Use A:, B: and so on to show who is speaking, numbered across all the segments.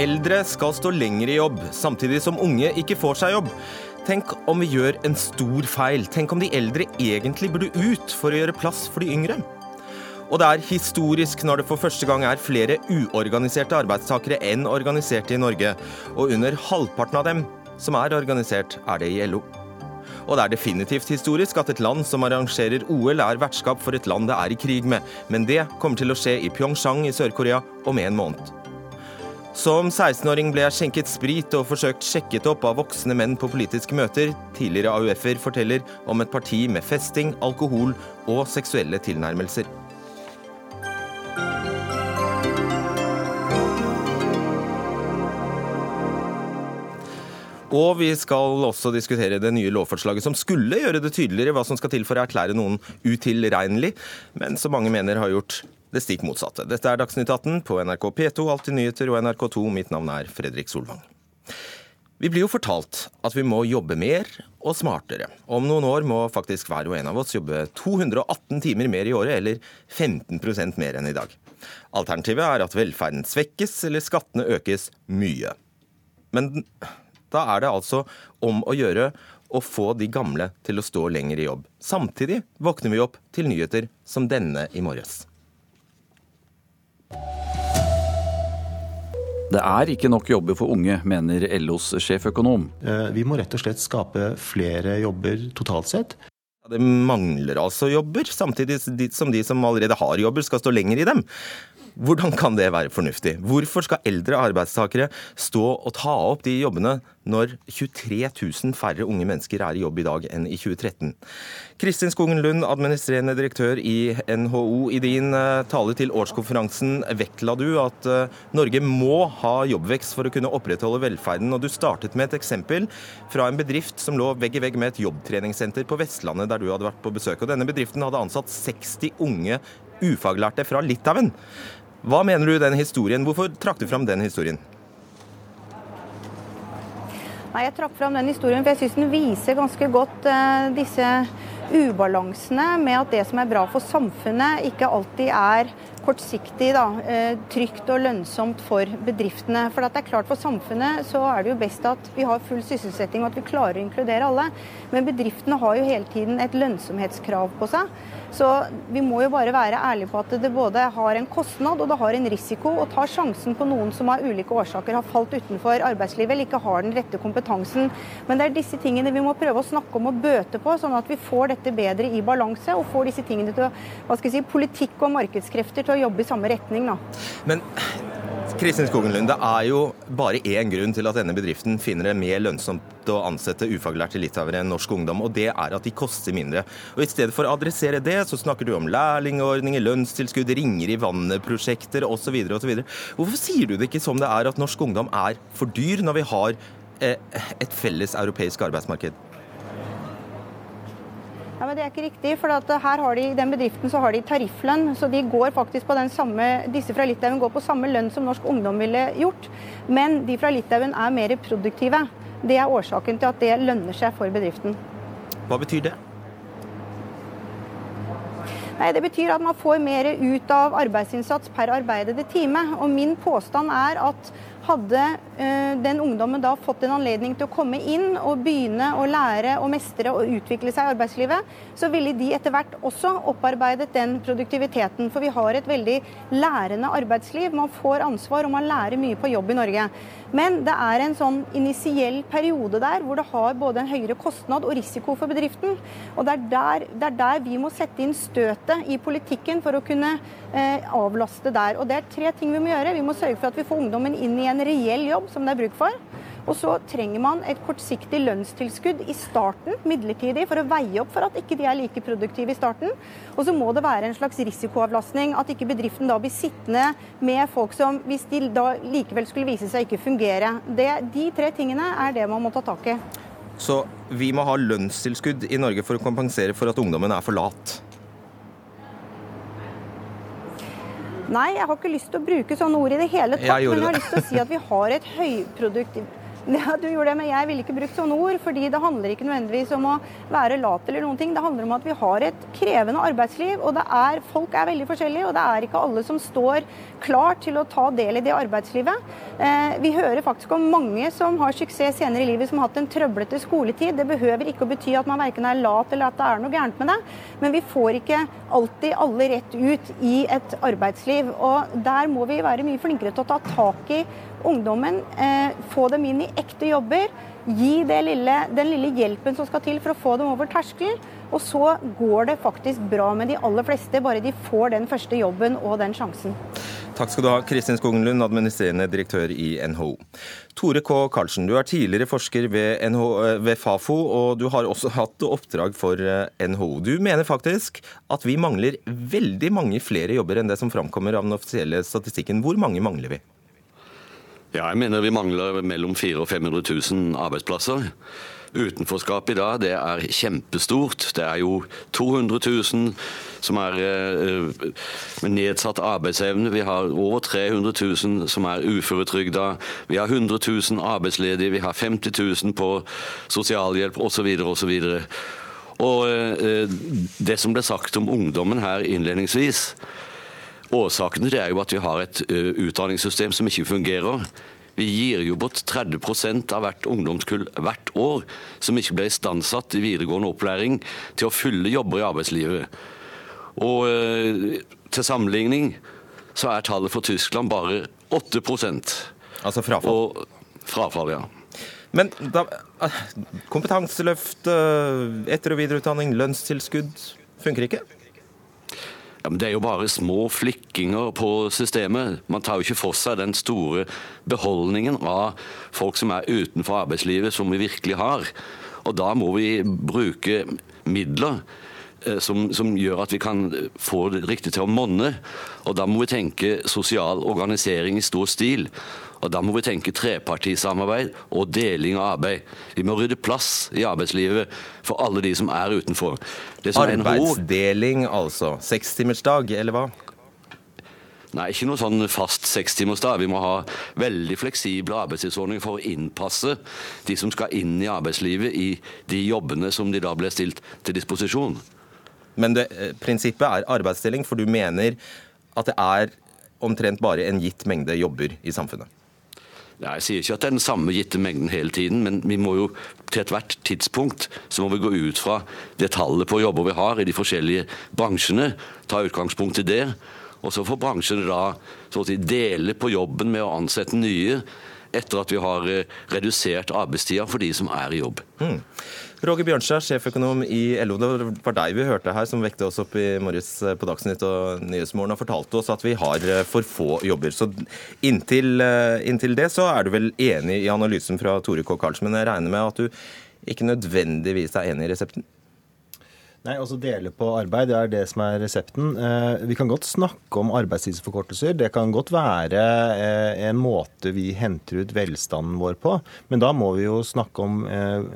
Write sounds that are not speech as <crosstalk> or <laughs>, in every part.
A: Eldre skal stå lenger i jobb, samtidig som unge ikke får seg jobb. Tenk om vi gjør en stor feil. Tenk om de eldre egentlig burde ut for å gjøre plass for de yngre. Og det er historisk når det for første gang er flere uorganiserte arbeidstakere enn organiserte i Norge. Og under halvparten av dem som er organisert, er det i LO. Og det er definitivt historisk at et land som arrangerer OL, er vertskap for et land det er i krig med. Men det kommer til å skje i Pyeongchang i Sør-Korea om en måned. Som 16-åring ble jeg skjenket sprit og forsøkt sjekket opp av voksne menn på politiske møter. Tidligere AUF-er forteller om et parti med festing, alkohol og seksuelle tilnærmelser. Og vi skal også diskutere det nye lovforslaget som skulle gjøre det tydeligere hva som skal til for å erklære noen utilregnelig, men som mange mener har gjort det stikk motsatte. Dette er Dagsnytt 18 på NRK P2, Alltid nyheter og NRK2. Mitt navn er Fredrik Solvang. Vi blir jo fortalt at vi må jobbe mer og smartere. Om noen år må faktisk hver og en av oss jobbe 218 timer mer i året, eller 15% mer enn i dag. Alternativet er at velferden svekkes eller skattene økes mye. Men da er det altså om å gjøre å få de gamle til å stå lenger i jobb. Samtidig våkner vi opp til nyheter som denne i morges.
B: Det er ikke nok jobber for unge, mener LOs sjeføkonom.
C: Eh, vi må rett og slett skape flere jobber totalt sett.
A: Det mangler altså jobber, samtidig som de som allerede har jobber, skal stå lenger i dem. Hvordan kan det være fornuftig? Hvorfor skal eldre arbeidstakere stå og ta opp de jobbene når 23 000 færre unge mennesker er i jobb i dag enn i 2013? Kristin Skogen Lund, administrerende direktør i NHO. I din eh, tale til årskonferansen vektla du at eh, Norge må ha jobbvekst for å kunne opprettholde velferden. Og du startet med et eksempel fra en bedrift som lå vegg i vegg med et jobbtreningssenter på Vestlandet, der du hadde vært på besøk. Og denne bedriften hadde ansatt 60 unge ufaglærte fra Litauen. Hva mener du den historien? Hvorfor trakk du fram den historien?
D: Nei, Jeg trakk fram den historien for jeg syns den viser ganske godt uh, disse ubalansene med at det som er bra for samfunnet, ikke alltid er kortsiktig da, uh, trygt og lønnsomt for bedriftene. For det er klart For samfunnet så er det jo best at vi har full sysselsetting og at vi klarer å inkludere alle. Men bedriftene har jo hele tiden et lønnsomhetskrav på seg. Så vi må jo bare være ærlige på at det både har en kostnad og det har en risiko å ta sjansen på noen som av ulike årsaker har falt utenfor arbeidslivet eller ikke har den rette kompetansen. Men det er disse tingene vi må prøve å snakke om og bøte på, sånn at vi får dette bedre i balanse og får disse tingene til å, hva skal jeg si, politikk og markedskrefter til å jobbe i samme retning. Da.
A: Men Kristin Skogenlund, det er jo bare én grunn til at denne bedriften finner det mer lønnsomt å ansette ufaglærte litauere enn norsk ungdom, og det er at de koster mindre. Og I stedet for å adressere det, så snakker du om lærlingordninger, lønnstilskudd, ringer i vannet-prosjekter osv. Hvorfor sier du det ikke som det er, at norsk ungdom er for dyr, når vi har eh, et felles europeisk arbeidsmarked?
D: Ja, men Det er ikke riktig. for her har de, I den bedriften så har de tarifflønn. så de går faktisk på den samme, Disse fra Litauen går på samme lønn som norsk ungdom ville gjort. Men de fra Litauen er mer produktive. Det er årsaken til at det lønner seg for bedriften.
A: Hva betyr det?
D: Nei, Det betyr at man får mer ut av arbeidsinnsats per arbeidede time. Og min påstand er at hadde eh, den ungdommen da fått en anledning til å komme inn og begynne å lære og mestre og utvikle seg i arbeidslivet, så ville de etter hvert også opparbeidet den produktiviteten. For vi har et veldig lærende arbeidsliv. Man får ansvar og man lærer mye på jobb i Norge. Men det er en sånn initiell periode der hvor det har både en høyere kostnad og risiko for bedriften. Og det er der, det er der vi må sette inn støtet i politikken for å kunne eh, avlaste der. Og det er tre ting vi må gjøre. Vi må sørge for at vi får ungdommen inn i en reell jobb som det er bruk for. Og så trenger man et kortsiktig lønnstilskudd i starten, midlertidig, for å veie opp for at ikke de er like produktive i starten. Og så må det være en slags risikoavlastning, at ikke bedriften da blir sittende med folk som, hvis de da likevel skulle vise seg ikke fungere. Det, de tre tingene er det man må ta tak i.
A: Så vi må ha lønnstilskudd i Norge for å kompensere for at ungdommen er for lat?
D: Nei, jeg har ikke lyst til å bruke sånne ord i det hele tatt. Men jeg har lyst til å si at vi har et høyproduktiv <laughs> Ja, du gjorde det, men jeg ville ikke brukt sånne ord. fordi det handler ikke nødvendigvis om å være lat eller noen ting. Det handler om at vi har et krevende arbeidsliv, og er, folk er veldig forskjellige. Og det er ikke alle som står klar til å ta del i det arbeidslivet. Eh, vi hører faktisk om mange som har suksess senere i livet, som har hatt en trøblete skoletid. Det behøver ikke å bety at man verken er lat eller at det er noe gærent med det, men vi får ikke alltid alle rett ut i et arbeidsliv. Og der må vi være mye flinkere til å ta tak i ungdommen, eh, få dem inn i ekte jobber. Gi lille, den lille hjelpen som skal til for å få dem over terskelen. Og så går det faktisk bra med de aller fleste, bare de får den første jobben og den sjansen.
A: Takk skal du ha, Kristin Skogenlund, administrerende direktør i NHO. Tore K. Karlsen, du er tidligere forsker ved, NHO, eh, ved, Fafo, og du har også hatt oppdrag for eh, NHO. Du mener faktisk at vi mangler veldig mange flere jobber enn det som framkommer av den offisielle statistikken. Hvor mange mangler vi?
E: Ja, jeg mener vi mangler mellom 400 og 500 000 arbeidsplasser. Utenforskapet i dag det er kjempestort. Det er jo 200 000 som er eh, med nedsatt arbeidsevne. Vi har over 300 000 som er uføretrygda. Vi har 100 000 arbeidsledige. Vi har 50 000 på sosialhjelp osv. osv. Og og det som ble sagt om ungdommen her innledningsvis, Årsaken til det er jo at vi har et utdanningssystem som ikke fungerer. Vi gir jo bort 30 av hvert ungdomskull hvert år som ikke ble istandsatt i videregående opplæring til å fylle jobber i arbeidslivet. Og til sammenligning så er tallet for Tyskland bare 8
A: Altså frafall?
E: Og, frafall, ja.
A: Men da, kompetanseløft, etter- og videreutdanning, lønnstilskudd funker ikke?
E: Ja, men Det er jo bare små flikkinger på systemet. Man tar jo ikke for seg den store beholdningen av folk som er utenfor arbeidslivet, som vi virkelig har. Og da må vi bruke midler eh, som, som, gjør at vi kan få det riktig til å monne. Og da må vi tenke sosial organisering i stor stil. Og Da må vi tenke trepartisamarbeid og deling av arbeid. Vi må rydde plass i arbeidslivet for alle de som er utenfor.
A: Som Arbeidsdeling, altså. Sekstimersdag, eller hva?
E: Nei, ikke noe sånn fast sekstimersdag. Vi må ha veldig fleksible arbeidstidsordninger for å innpasse de som skal inn i arbeidslivet, i de jobbene som de da ble stilt til disposisjon.
A: Men det, eh, prinsippet er arbeidsdeling, for du mener at det er omtrent bare en gitt mengde jobber i samfunnet?
E: Jeg sier ikke at det er den samme gitte mengden hele tiden, men vi må jo til ethvert tidspunkt så må vi gå ut fra det tallet på jobber vi har i de forskjellige bransjene. Ta utgangspunkt i det. Og så får bransjene da så å si, dele på jobben med å ansette nye etter at vi har eh, redusert arbeidstida for de som er i jobb. Mm.
A: Roger Bjørnstad, sjeføkonom i LO. Det var deg vi hørte her som vekte oss opp i morges eh, på Dagsnytt og Nyhetsmorgen og fortalte oss at vi har eh, for få jobber. Så inntil, inntil det så er du vel enig i analysen fra Tore K. Karlsen, men jeg regner med at du ikke nødvendigvis er enig i resepten?
C: Nei, altså Dele på arbeid det er det som er resepten. Eh, vi kan godt snakke om arbeidstidsforkortelser. Det kan godt være eh, en måte vi henter ut velstanden vår på. Men da må vi jo snakke om eh,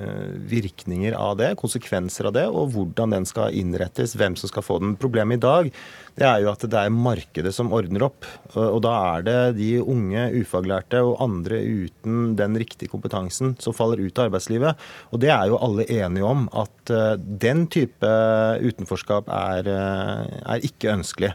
C: virkninger av det, konsekvenser av det, og hvordan den skal innrettes, hvem som skal få den. Problemet i dag det er jo at det er markedet som ordner opp. Og da er det de unge ufaglærte og andre uten den riktige kompetansen som faller ut av arbeidslivet. Og det er jo alle enige om, at eh, den type utenforskap er, eh, er ikke ønskelig.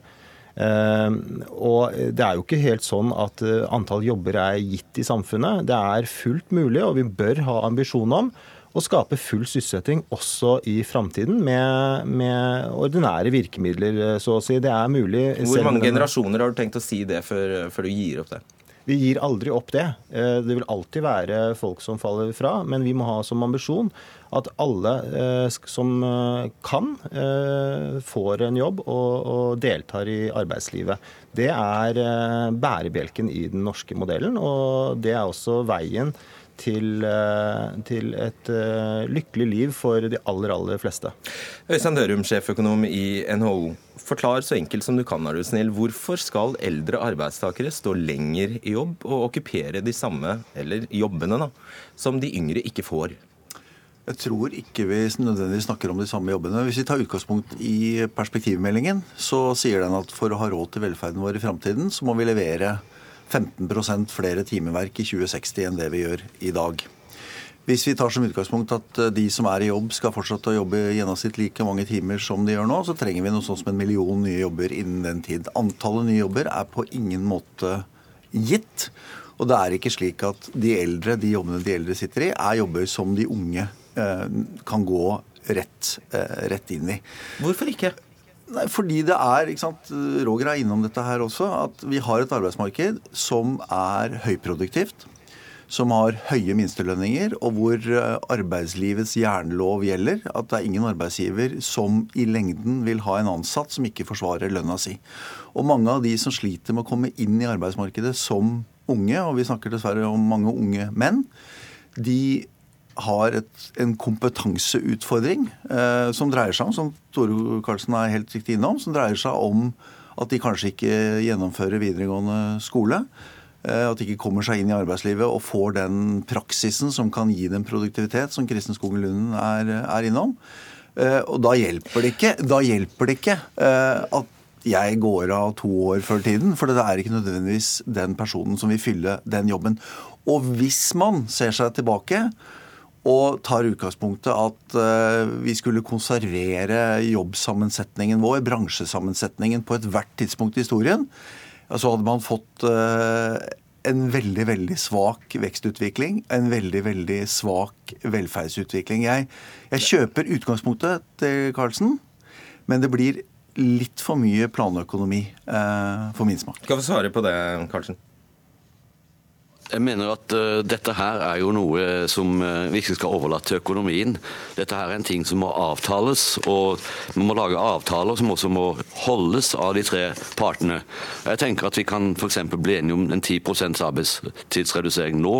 C: Uh, og det er jo ikke helt sånn at antall jobber er gitt i samfunnet. Det er fullt mulig, og vi bør ha ambisjon om å skape full sysselsetting også i framtiden med, med, ordinære virkemidler, så å si. Det er mulig.
A: Hvor mange generasjoner har du tenkt å si det før, før du gir opp det?
C: Vi gir aldri opp det. Eh, det vil alltid være folk som faller fra, men vi må ha som ambisjon at alle eh, som eh, kan, får en jobb og deltar i arbeidslivet. Det er bærebjelken i den norske modellen, og det er også veien til, eh, til et uh, lykkelig liv for de aller, aller fleste.
A: Øystein Dørum, sjeføkonom i NHO. Forklar så enkelt som du kan, er du snill. Hvorfor skal eldre arbeidstakere stå lenger i jobb og okkupere de samme, eller jobbene, da, som de yngre ikke får?
F: Jeg tror ikke vi nødvendigvis snakker om de samme jobbene. Hvis vi tar utgangspunkt i perspektivmeldingen, så sier den at for å ha råd til velferden vår i framtiden, så må vi levere 15% flere timeverk i 2060 enn det vi gjør i dag. Hvis vi tar som utgangspunkt at de som er i jobb, skal fortsette å jobbe gjennomsnitt like mange timer som de gjør nå, så trenger vi noe sånt som en million nye jobber innen den tid. Antallet nye jobber er på ingen måte gitt. Og det er ikke slik at de eldre, de jobbene de eldre sitter i, er jobber som de unge eh, kan gå rett, eh, rett inn i.
A: Hvorfor ikke?
F: Nei, fordi det er, ikke sant, Roger er innom dette her også, at vi har et arbeidsmarked som er høyproduktivt som har høye minstelønninger, og hvor eh, arbeidslivets jernlov gjelder. At det er ingen arbeidsgiver som i lengden vil ha en ansatt som ikke forsvarer lønna si. Og mange av de som sliter med å komme inn i arbeidsmarkedet som unge, og vi snakker dessverre om mange unge menn, de har et, en kompetanseutfordring eh, som dreier seg om, som Tore Karlsen er helt riktig innom, som dreier seg om at de kanskje ikke gjennomfører videregående skole. Eh, at de ikke kommer seg inn i arbeidslivet og får den praksisen som kan gi dem produktivitet, som Kristin Skogen Lund er, er, innom. Eh, og da hjelper det ikke, da hjelper det ikke eh, at jeg går av to år før tiden, for det er ikke nødvendigvis den personen som vil fylle den jobben. Og hvis man ser seg tilbake og tar utgangspunktet at vi skulle konservere jobbsammensetningen vår, bransjesammensetningen, på ethvert tidspunkt i historien, så hadde man fått eh, en veldig, veldig svak vekstutvikling. En veldig, veldig svak velferdsutvikling. Jeg, jeg kjøper utgangspunktet til Karlsen, men det blir litt for mye planøkonomi eh, for min smak.
A: Skal vi svare på det, Karlsen?
E: Jeg mener at uh, dette her er jo noe som uh, vi ikke skal overlate til økonomien. Dette her er en ting som må avtales, og vi må lage avtaler som også må holdes av de tre partene. Jeg tenker at vi kan f.eks. bli enige om en 10 arbeidstidsredusering nå.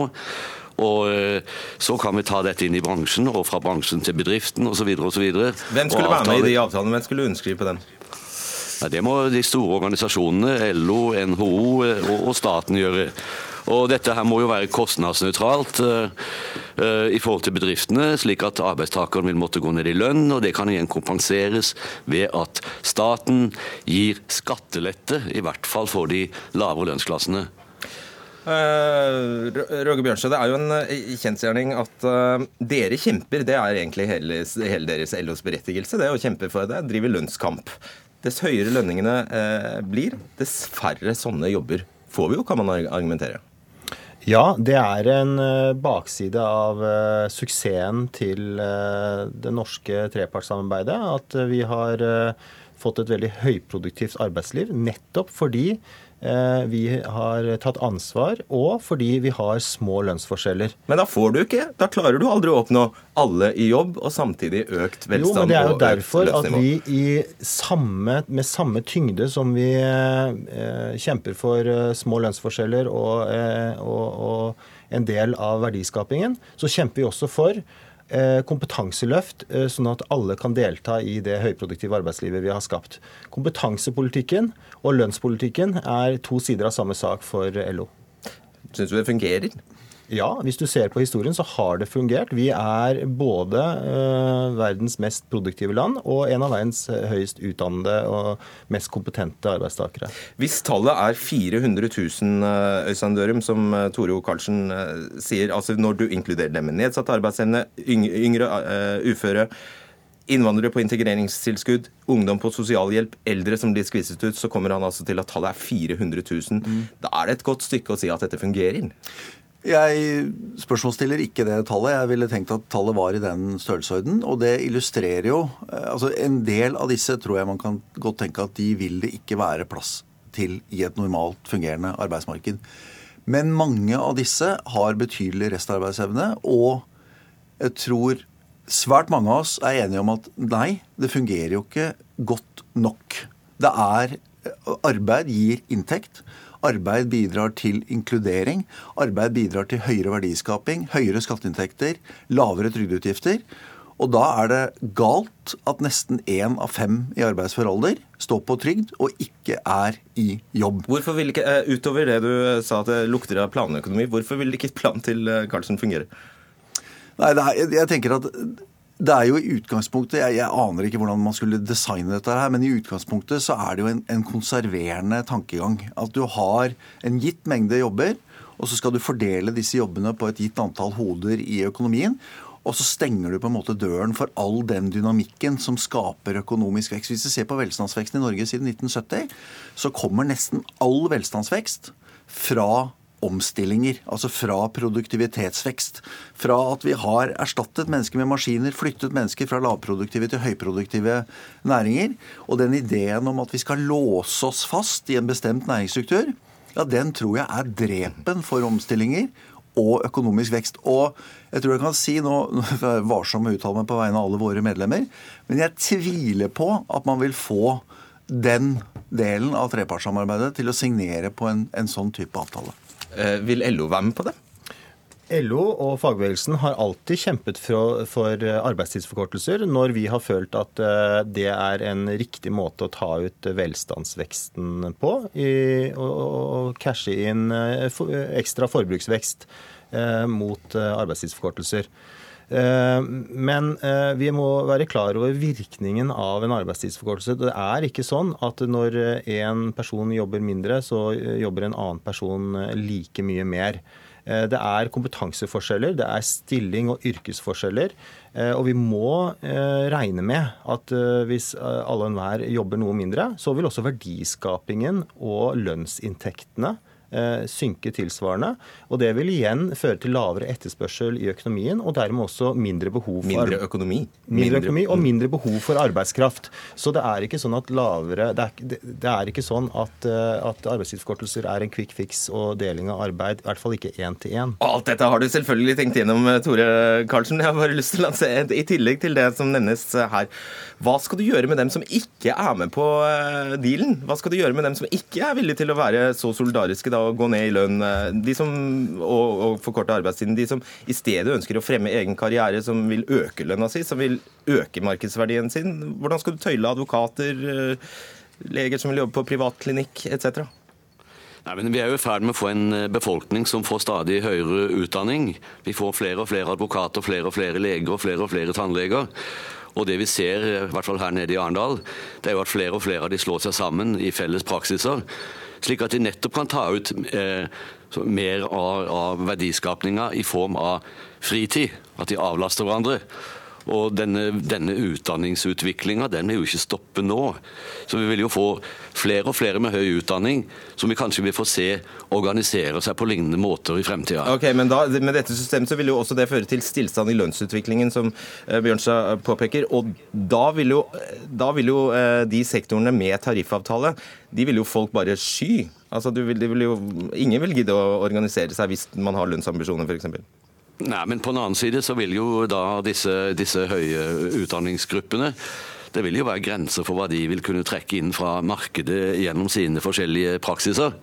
E: Og uh, Så kan vi ta dette inn i bransjen, og fra bransjen til bedriften osv.
A: Hvem skulle være med i de avtalene? Hvem skulle underskrive på dem?
E: Ja, det må de store organisasjonene, LO, NHO og staten gjøre. Og dette her må jo være kostnadsnøytralt uh, uh, i forhold til bedriftene, slik at arbeidstakeren vil måtte gå ned i lønn, og det kan igjen kompenseres ved at staten gir skattelette, i hvert fall for de lavere lønnsklassene.
A: Uh, Roger Bjørnstad, det er jo en kjensgjerning at dere kjemper. Det er egentlig hele, hele deres LOs berettigelse, det å kjempe for det. Drive lønnskamp. Dess høyere lønningene blir, dess færre sånne jobber får vi jo, kan man argumentere.
C: Ja, det er en eh, bakside av uh, suksessen til uh, det norske trepartssamarbeidet. At vi har fått et veldig høyproduktivt arbeidsliv nettopp fordi Eh, vi har tatt ansvar, og fordi vi har små lønnsforskjeller.
A: Men da får du ikke. Da klarer du aldri å oppnå alle i jobb og samtidig økt velstand.
C: Jo, men det er jo derfor at vi i samme, med samme tyngde som vi eh, kjemper for eh, små lønnsforskjeller og, eh, og, og, en del av verdiskapingen, så kjemper vi også for Eh, kompetanseløft, eh, sånn at alle kan delta i det høyproduktive arbeidslivet vi har skapt. Kompetansepolitikken og lønnspolitikken er to sider av samme sak for LO.
A: Syns du det fungerer?
C: Ja, hvis du ser på historien, så har det fungert. Vi er både uh, verdens mest produktive land og en av verdens høyest utdannede og mest kompetente arbeidstakere.
A: Hvis tallet er 400 000, Øystein Dørum, som Tore O. Karlsen sier, altså når du inkluderer dem med nedsatt arbeidsevne, yngre, uh, uføre, innvandrere på integreringstilskudd, ungdom på sosialhjelp, eldre som blir skviset ut, så kommer han altså til at tallet er 400 000. Mm. Da er det et godt stykke å si at dette fungerer.
F: Jeg spørsmålsstiller ikke det tallet. Jeg ville tenkt at tallet var i den størrelsesorden. Og det illustrerer jo eh, altså En del av disse tror jeg man kan godt tenke at de vil det ikke være plass til i et normalt fungerende arbeidsmarked. Men mange av disse har betydelig restarbeidsevne, og jeg tror svært mange av oss er enige om at nei, det fungerer jo ikke godt nok. Det er Arbeid gir inntekt. Arbeid bidrar til inkludering. Arbeid bidrar til høyere verdiskaping, høyere skatteinntekter, lavere trygdeutgifter. Og da er det galt at nesten én av fem i arbeidsfør alder står på trygd og ikke er i jobb.
A: Hvorfor vil ikke, eh, Utover det du sa at det lukter av planøkonomi, hvorfor vil ikke planen til Karlsen eh, fungere?
F: Nei, er, jeg tenker at det er jo i utgangspunktet jeg, jeg, aner ikke hvordan man skulle designe dette her, men i utgangspunktet så er det jo en, en konserverende tankegang. At du har en gitt mengde jobber, og så skal du fordele disse jobbene på et gitt antall hoder i økonomien. Og så stenger du på en måte døren for all den dynamikken som skaper økonomisk vekst. Hvis du ser på velstandsveksten i Norge siden 1970, så kommer nesten all velstandsvekst fra omstillinger, altså fra produktivitetsvekst. Fra at vi har erstattet mennesker med maskiner, flyttet mennesker fra lavproduktive til høyproduktive næringer. Og den ideen om at vi skal låse oss fast i en bestemt næringsstruktur, ja, den tror jeg er drepen for omstillinger og økonomisk vekst. Og jeg tror jeg kan si, nå <laughs> varsom med å uttale meg på vegne av alle våre medlemmer, men jeg tviler på at man vil få den delen av trepartssamarbeidet til å signere på en, en sånn type avtale.
A: Eh, vil LO være med på det?
C: LO og fagbevegelsen har alltid kjempet for, for, arbeidstidsforkortelser når vi har følt at eh, det er en riktig måte å ta ut velstandsveksten på. Og, cashe inn eh, ekstra forbruksvekst eh, mot arbeidstidsforkortelser. Men vi må være klar over virkningen av en arbeidstidsforkortelse. Det er ikke sånn at når en person jobber mindre, så jobber en annen person like mye mer. Eh, det er kompetanseforskjeller, det er stilling og yrkesforskjeller. Eh, og vi må eh, regne med at hvis alle og enhver jobber noe mindre, så vil også verdiskapingen og lønnsinntektene Eh, synke tilsvarende. Og det vil igjen føre til lavere etterspørsel i økonomien, og dermed også mindre behov for
A: Mindre økonomi.
C: Mindre økonomi og mindre behov for arbeidskraft. Så det er ikke sånn at lavere Det er, det er ikke sånn at, eh, at arbeidstidsforkortelser er en quick fix og deling av arbeid, i hvert fall ikke én til én.
A: Alt dette har du selvfølgelig tenkt gjennom, eh, Tore Karlsen. Jeg har bare lyst til å lansere, I tillegg til det som nevnes her, hva skal du gjøre med dem som ikke er med på dealen? Hva skal du gjøre med dem som ikke er villige til å være så solidariske da og gå ned i lønn, eh, de som, og, og forkorte arbeidstiden. De som i stedet ønsker å fremme egen karriere, som vil øke lønna si, som vil øke markedsverdien sin. Hvordan skal du tøyle advokater, eh, leger som vil jobbe på privatklinikk etc.?
E: Nei, men Vi er jo i ferd med å få en eh, befolkning som får stadig høyere utdanning. Vi får flere og flere advokater, flere og flere leger og flere og flere tannleger. Og det vi ser, i hvert fall her nede i Arendal, det er jo at flere og flere av de slår seg sammen i felles praksiser slik at de nettopp kan ta ut eh, mer av, av verdiskapninga i form av fritid. At de avlaster hverandre. Og denne, denne utdanningsutviklinga den vil jo ikke stoppe nå. Så vi vil jo få flere og flere med høy utdanning som vi kanskje vil få se organisere seg på lignende måter i fremtida.
A: Ok, men da, Med dette systemet så vil jo også det føre til stillstand i lønnsutviklingen, som uh, Bjørnstad påpeker. Og da vil jo, da vil jo de sektorene med tariffavtale, de vil jo folk bare sky. Altså, vil, vil jo, ingen vil gidde å organisere seg hvis man har lønnsambisjoner, f.eks.
E: Nei, men på den annen side så vil jo da disse, disse høye utdanningsgruppene det vil jo være grenser for hva de vil kunne trekke inn fra markedet gjennom sine forskjellige praksiser.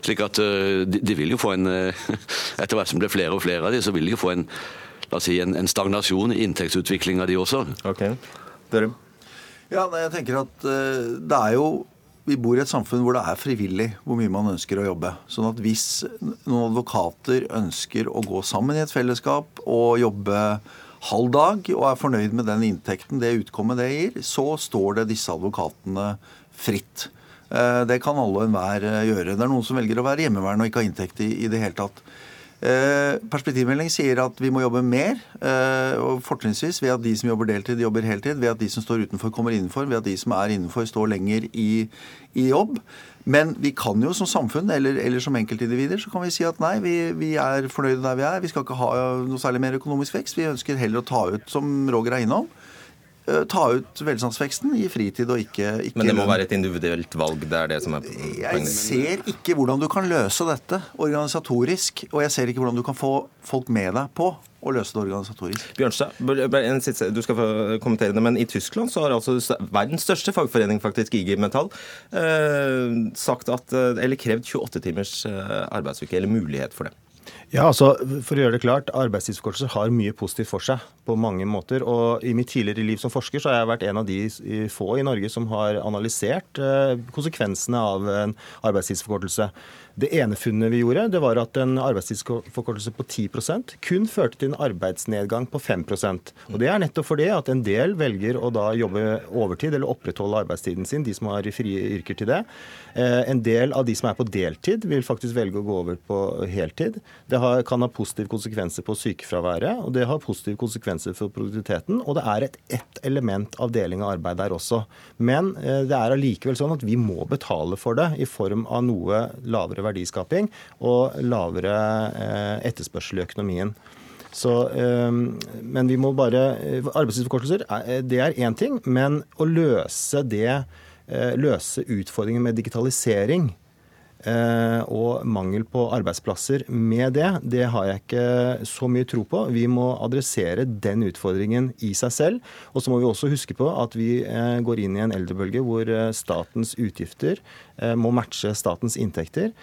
E: Slik at eh, de, vil jo få en eh, <laughs> Etter hvert som det blir flere og flere av de, så vil de jo få en, la oss si, en, en stagnasjon i inntektsutviklinga de også.
A: Ok, Dørum?
F: Ja, jeg tenker at eh, det er jo vi bor i et samfunn hvor det er frivillig hvor mye man ønsker å jobbe. Sånn at hvis noen advokater ønsker å gå sammen i et fellesskap og jobbe halv dag og er fornøyd med den inntekten det utkommet det gir, så står det disse advokatene fritt. Eh, det kan alle og enhver eh, gjøre. Det er noen som velger å være hjemmeværende og ikke ha inntekt i, det hele tatt. Eh, perspektivmelding sier at vi må jobbe mer, eh, og fortrinnsvis ved at de som jobber deltid, jobber heltid. Ved at de som står utenfor, kommer innenfor. Ved at de som er innenfor, står lenger i, i jobb. Men vi kan jo som samfunn, eller, eller, som enkeltindivider, så kan vi si at nei, vi, vi, er fornøyde der vi er. Vi skal ikke ha noe særlig mer økonomisk vekst. Vi ønsker heller å ta ut, som Roger er innom, ta ut velstandsveksten i fritid og ikke, ikke
A: Men det må være et individuelt valg? det er det som er
F: poenget? Jeg ser ikke hvordan du kan løse dette organisatorisk. Og jeg ser ikke hvordan du kan få folk med deg på å løse det organisatorisk.
A: Bjørnstad, du skal få kommentere det, men i Tyskland så har altså verdens største fagforening, faktisk IG Metall, eh, sagt at, eh, eller krevd 28 timers arbeidsuke, eller mulighet for det.
C: Ja, altså, For å gjøre det klart, Arbeidstidsforkortelser har mye positivt for seg på mange måter. og I mitt tidligere liv som forsker så har jeg vært en av de få i Norge som har analysert eh, konsekvensene av en arbeidstidsforkortelse. Det ene funnet vi gjorde, det var at en arbeidstidsforkortelse på 10% kun førte til en arbeidsnedgang på 5% Og Det er nettopp fordi at en del velger å da jobbe overtid eller opprettholde arbeidstiden sin, de som har frie yrker til det. Eh, en del av de som er på deltid, vil faktisk velge å gå over på heltid. Det kan ha positive konsekvenser på sykefraværet, og det har positive konsekvenser for produktiviteten. Og det er et ett element av deling av arbeid der også. Men eh, det er allikevel sånn at vi må betale for det i form av noe lavere verdiskaping og lavere eh, etterspørsel i økonomien. Så, men vi må bare Arbeidstidsforkortelser, det er én ting. Men å løse det løse utfordringen med digitalisering Eh, og mangel på arbeidsplasser med det, det har jeg ikke så mye tro på. Vi må adressere den utfordringen i seg selv. Og så må vi også huske på at vi eh, går inn i en eldrebølge hvor eh, statens utgifter må matche statens inntekter.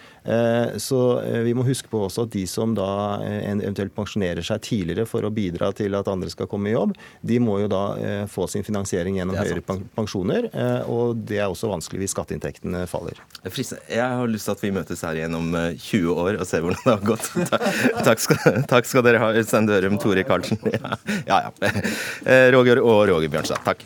C: Så vi må huske på også at de som da eventuelt pensjonerer seg tidligere for å bidra til at andre skal komme i jobb, de må jo da få sin finansiering gjennom høyere pensjoner. Og det er også vanskelig hvis skatteinntektene faller.
A: Jeg har lyst at vi møtes her igjen om 20 eh, år og ser hvordan det har gått. <laughs> Takk skal, takk skal dere ha, Øystein Dørum, Tore Karlsen. <laughs> Ja, ja. ja. <laughs> Eh, Roger og Roger Bjørnstad. Takk.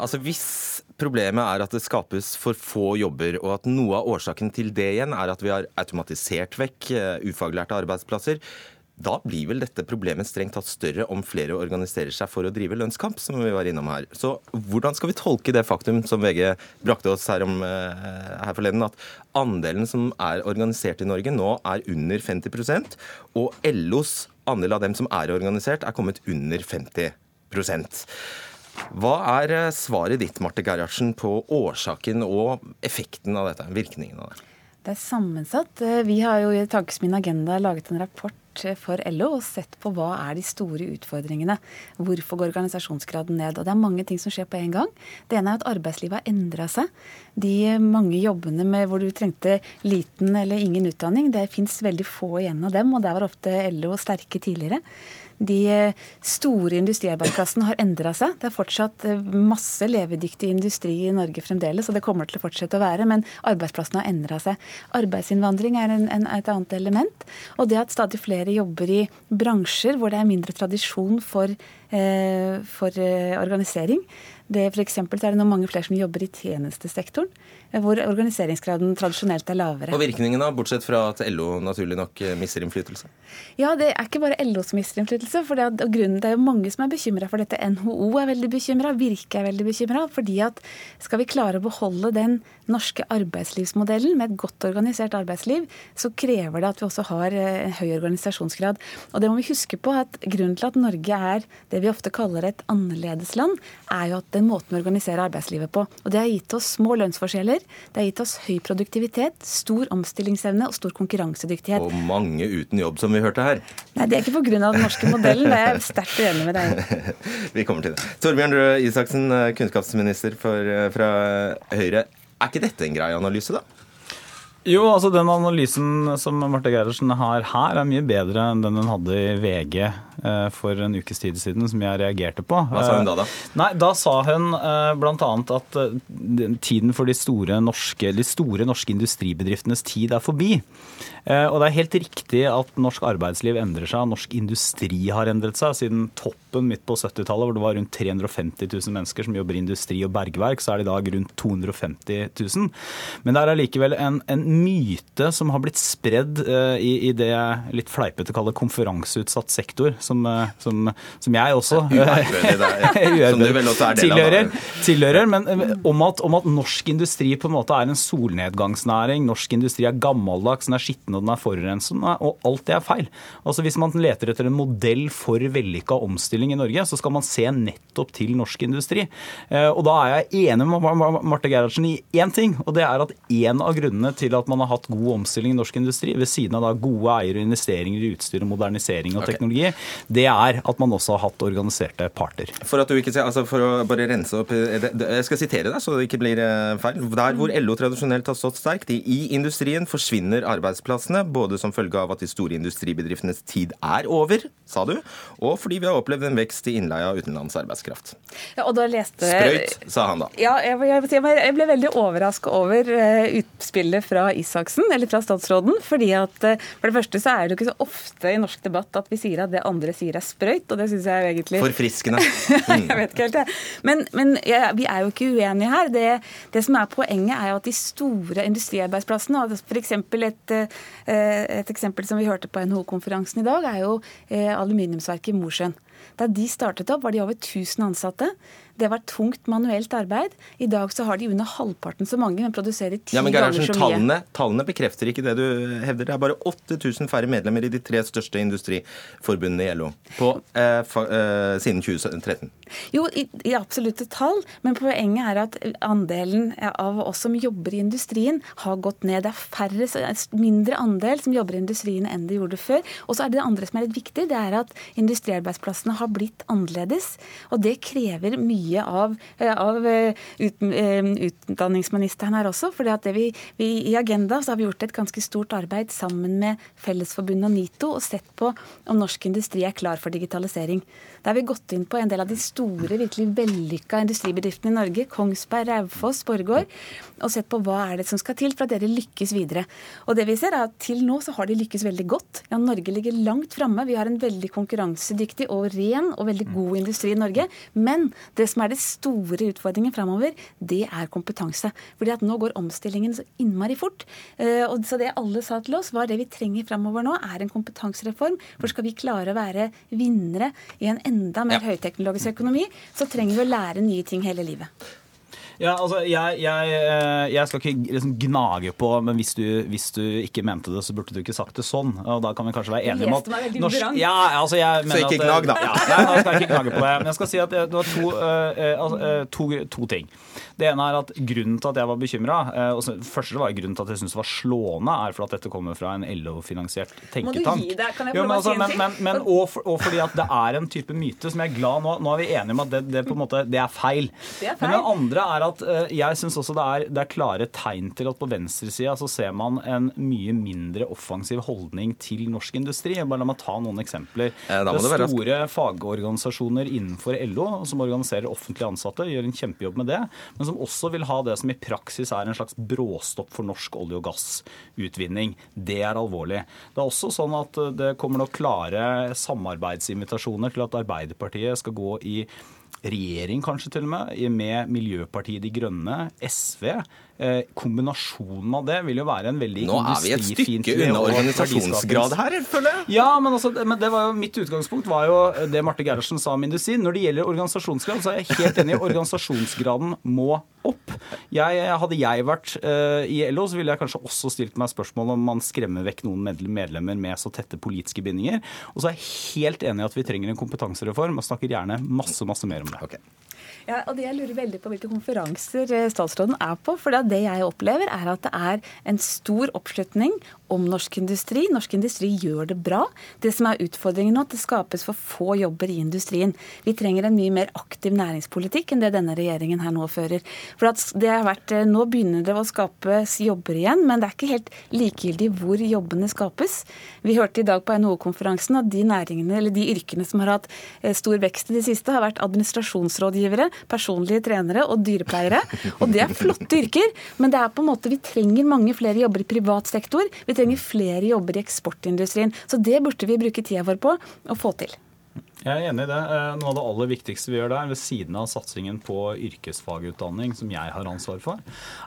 A: Altså Hvis problemet er at det skapes for få jobber, og at noe av årsaken til det igjen er at vi har automatisert vekk eh, ufaglærte arbeidsplasser, da blir vel dette problemet strengt tatt større om flere organiserer seg for å drive lønnskamp, som vi var innom her. Så hvordan skal vi tolke det faktum som VG brakte oss her, om, eh, her forleden, at andelen som er organisert i Norge nå er under 50% og LOs andel av dem som er organisert, er kommet under 50 hva er eh, svaret ditt Marte Gerhardsen, på årsaken og effekten av dette? Virkningen av det?
G: Det er sammensatt. Eh, vi har jo i Tankesmien agenda laget en rapport eh, for LO og sett på hva er de store utfordringene. Hvorfor går organisasjonsgraden ned? Og Det er mange ting som skjer på en gang. Det ene er at arbeidslivet har endra seg. De mange jobbene med hvor du trengte liten eller ingen utdanning, det fins veldig få igjen av dem, og der var ofte LO sterke tidligere. De eh, store industriarbeidsplassene har endra seg. Det er fortsatt eh, masse levedyktig industri i Norge fremdeles, og det kommer til å fortsette å være, men arbeidsplassene har endra seg. Arbeidsinnvandring er en, en, et annet element. Og det at stadig flere jobber i bransjer hvor det er mindre tradisjon for, for eh, organisering. Det for så er det nå mange flere som jobber i tjenestesektoren, hvor organiseringsgraden tradisjonelt er lavere.
A: Og virkningen da, bortsett fra at LO naturlig nok mister innflytelse?
G: Ja, det er ikke bare LO som mister innflytelse. for det, er, grunnen, det er jo mange som er bekymra for dette. NHO er veldig bekymra, Virke er veldig bekymra. Fordi at skal vi klare å beholde den norske arbeidslivsmodellen med et godt organisert arbeidsliv, så krever det at vi også har eh, en høy organisasjonsgrad. Og det må vi huske på at grunnen til at Norge er det vi ofte kaller et annerledesland, er jo at den måten vi organiserer arbeidslivet på. Og det har gitt oss små lønnsforskjeller, det har gitt oss høy produktivitet, stor omstillingsevne og stor konkurransedyktighet.
A: Og mange uten jobb, som vi hørte her.
G: Nei, det er ikke pga. den norske modellen, det er jeg sterkt uenig med deg <laughs>
A: vi kommer til det. Torbjørn Røe Isaksen, kunnskapsminister for, fra Høyre. Er ikke dette en grei analyse, da?
H: Jo, altså den analysen som Marte Gerhardsen har her, er mye bedre enn den hun hadde i VG eh, for en ukes tid siden, som jeg reagerte på.
A: Hva sa hun da, da?
H: Eh, nei, Da sa hun eh, bl.a. at tiden for de store, norske, de store norske industribedriftenes tid er forbi. Og det er helt riktig at norsk arbeidsliv endrer seg. Norsk industri har endret seg. Siden toppen midt på 70-tallet, hvor det var rundt 350 000 mennesker som jobber i industri og bergverk, så er det i dag rundt 250 000. Men det er allikevel en, en myte som har blitt spredd uh, i, i, det jeg litt fleipete kaller konferanseutsatt sektor, som, uh, som, som jeg også <laughs> <laughs> tilhører, tilhører. Men om at, om at, norsk industri på en måte er en solnedgangsnæring, norsk industri er gammeldags, den er skitten og den er forurensende, og alt det er feil. Altså Hvis man leter etter en modell for vellykka omstilling i Norge, så skal man se nettopp til norsk industri. Eh, og da er jeg enig med Marte Gerhardsen i én ting, og det er at en av grunnene til at man har hatt god omstilling i norsk industri, ved siden av da gode eiere og investeringer i utstyr og modernisering av teknologi, det er at man også har hatt organiserte parter.
A: For at du ikke altså for å bare rense opp Jeg skal sitere deg, så det ikke blir eh, feil. Der hvor LO tradisjonelt har stått sterkt, i industrien forsvinner arbeidsplassene, både som følge av at de store industribedriftenes tid er over, sa du, og fordi vi har opplevd en vekst i innleie av utenlands arbeidskraft.
G: Ja, leste...
A: Sprøyt, sa han da.
G: Ja, jeg, ble veldig overraska over uh, utspillet fra Isaksen, eller fra statsråden. fordi at uh, For det første så er det jo ikke så ofte i norsk debatt at vi sier at det andre sier er sprøyt, og det syns jeg egentlig
A: Forfriskende. <laughs>
G: Mm. jeg vet ikke helt, jeg. Men, men ja, vi er jo ikke uenige her. Det, det, som er poenget, er jo at de store industriarbeidsplassene, f.eks. Et, eh, et eksempel som vi hørte på NHO-konferansen i dag, er jo aluminiumsverket i Mosjøen. Da de startet opp, var de over 1000 ansatte. Det var tungt manuelt arbeid. I dag så har de under halvparten så mange, men produserer ti ja, men ganger så mye.
A: Tallene, tallene bekrefter ikke det du hevder. Det er bare 8000 færre medlemmer i de tre største industriforbundene i LO på, eh, fa, eh, siden 2013.
G: Jo, i, i, absolutte tall, men poenget er at andelen av oss som jobber i industrien, har gått ned. Det er færre, mindre andel som jobber i industrien enn de gjorde før. Og så er det det andre som er litt viktig, det er at industriarbeidsplassene har blitt annerledes. Og det krever mye av, eh, av eh, eh, utdanningsministeren her også. For vi, vi, i Agenda så har vi gjort et ganske stort arbeid sammen med Fellesforbundet og NITO og sett på om norsk industri er klar for digitalisering. Da har vi gått inn på en del av de store, virkelig vellykka industribedriftene i Norge, Kongsberg, Raufoss, Borregaard, og sett på hva er det som skal til for at dere lykkes videre. Og det vi ser er at Til nå så har de lykkes veldig godt. Ja, Norge ligger langt framme. Vi har en veldig konkurransedyktig og ren og veldig god industri i Norge. Men det som er det store utfordringen framover, det er kompetanse. Fordi at nå går omstillingen så innmari fort. Eh, og så det alle sa til oss, var det vi trenger framover nå, er en kompetansereform. For skal vi klare å være vinnere i en enda mer ja. høyteknologisk økonomi, så trenger vi å lære nye ting hele livet.
H: Ja, altså, jeg, jeg, eh, jeg skal ikke liksom gnage på, men hvis du, hvis du, ikke mente det, så burde du ikke sagt det sånn. Og da kan vi kanskje være enige om at
G: norsk,
H: ja, altså, jeg
A: Så ikke gnag, da.
H: Ja, jeg skal ikke gnage på det. Men jeg skal si at det var to, uh, to, to ting. Det ene er at grunnen til at jeg var bekymra uh, Første var grunnen til at jeg syntes det var slående, er for at dette kommer fra en LO-finansiert tenketank.
G: Må du gi deg? Kan jeg få lov å si
H: en ting? Men, men, og, for, og, fordi at det er en type myte som jeg er glad nå, nå er vi enige om at det, det, på en måte, det er feil.
G: Det er feil.
H: Men det andre er at at eh, jeg syns også det er, det er, klare tegn til at på venstresida så ser man en mye mindre offensiv holdning til norsk industri. Bare La meg ta noen eksempler.
A: Eh,
H: det er store fagorganisasjoner innenfor LO som organiserer offentlig ansatte, gjør en kjempejobb med det, men som også vil ha det som i praksis er en slags bråstopp for norsk olje- og gassutvinning. Det er alvorlig. Det er også sånn at det kommer noen klare samarbeidsinvitasjoner til at Arbeiderpartiet skal gå i regjering kanskje til og med, med Miljøpartiet De Grønne, SV, kombinasjonen av det vil jo være en veldig
A: Nå er vi et stykke unna organisasjonsgrad her, føler jeg.
H: Ja, men, altså, men det var jo, mitt utgangspunkt var jo det Marte Gerhardsen sa om industri. Når det gjelder organisasjonsgrad, så er jeg helt enig. Organisasjonsgraden må opp. Jeg, hadde jeg vært uh, i LO, så ville jeg kanskje også stilt meg spørsmål om man skremmer vekk noen medlemmer med så tette politiske bindinger. Og så er jeg helt enig i at vi trenger en kompetansereform, og snakker gjerne masse, masse mer om det.
A: Okay.
G: Ja, og det Jeg lurer veldig på hvilke konferanser eh, statsråden er på. For det jeg opplever, er at det er en stor oppslutning om norsk industri. Norsk industri gjør det bra. Det som er utfordringen nå, at det skapes for få jobber i industrien. Vi trenger en mye mer aktiv næringspolitikk enn det denne regjeringen her nå fører. For det har vært, eh, Nå begynner det å skapes jobber igjen, men det er ikke helt likegyldig hvor jobbene skapes. Vi hørte i dag på NHO-konferansen at de næringene, eller de yrkene som har hatt eh, stor vekst i det siste, har vært administrasjonsrådgivere, personlige trenere og dyrepleiere. Og det er flotte yrker, men det er på en måte, vi trenger mange flere jobber i privat sektor. Vi trenger flere jobber i eksportindustrien. Så det burde vi bruke tida vår på å få til.
H: Jeg er enig i det. Eh, noe av det aller viktigste vi gjør der, ved siden av satsingen på yrkesfagutdanning, som jeg har ansvar for,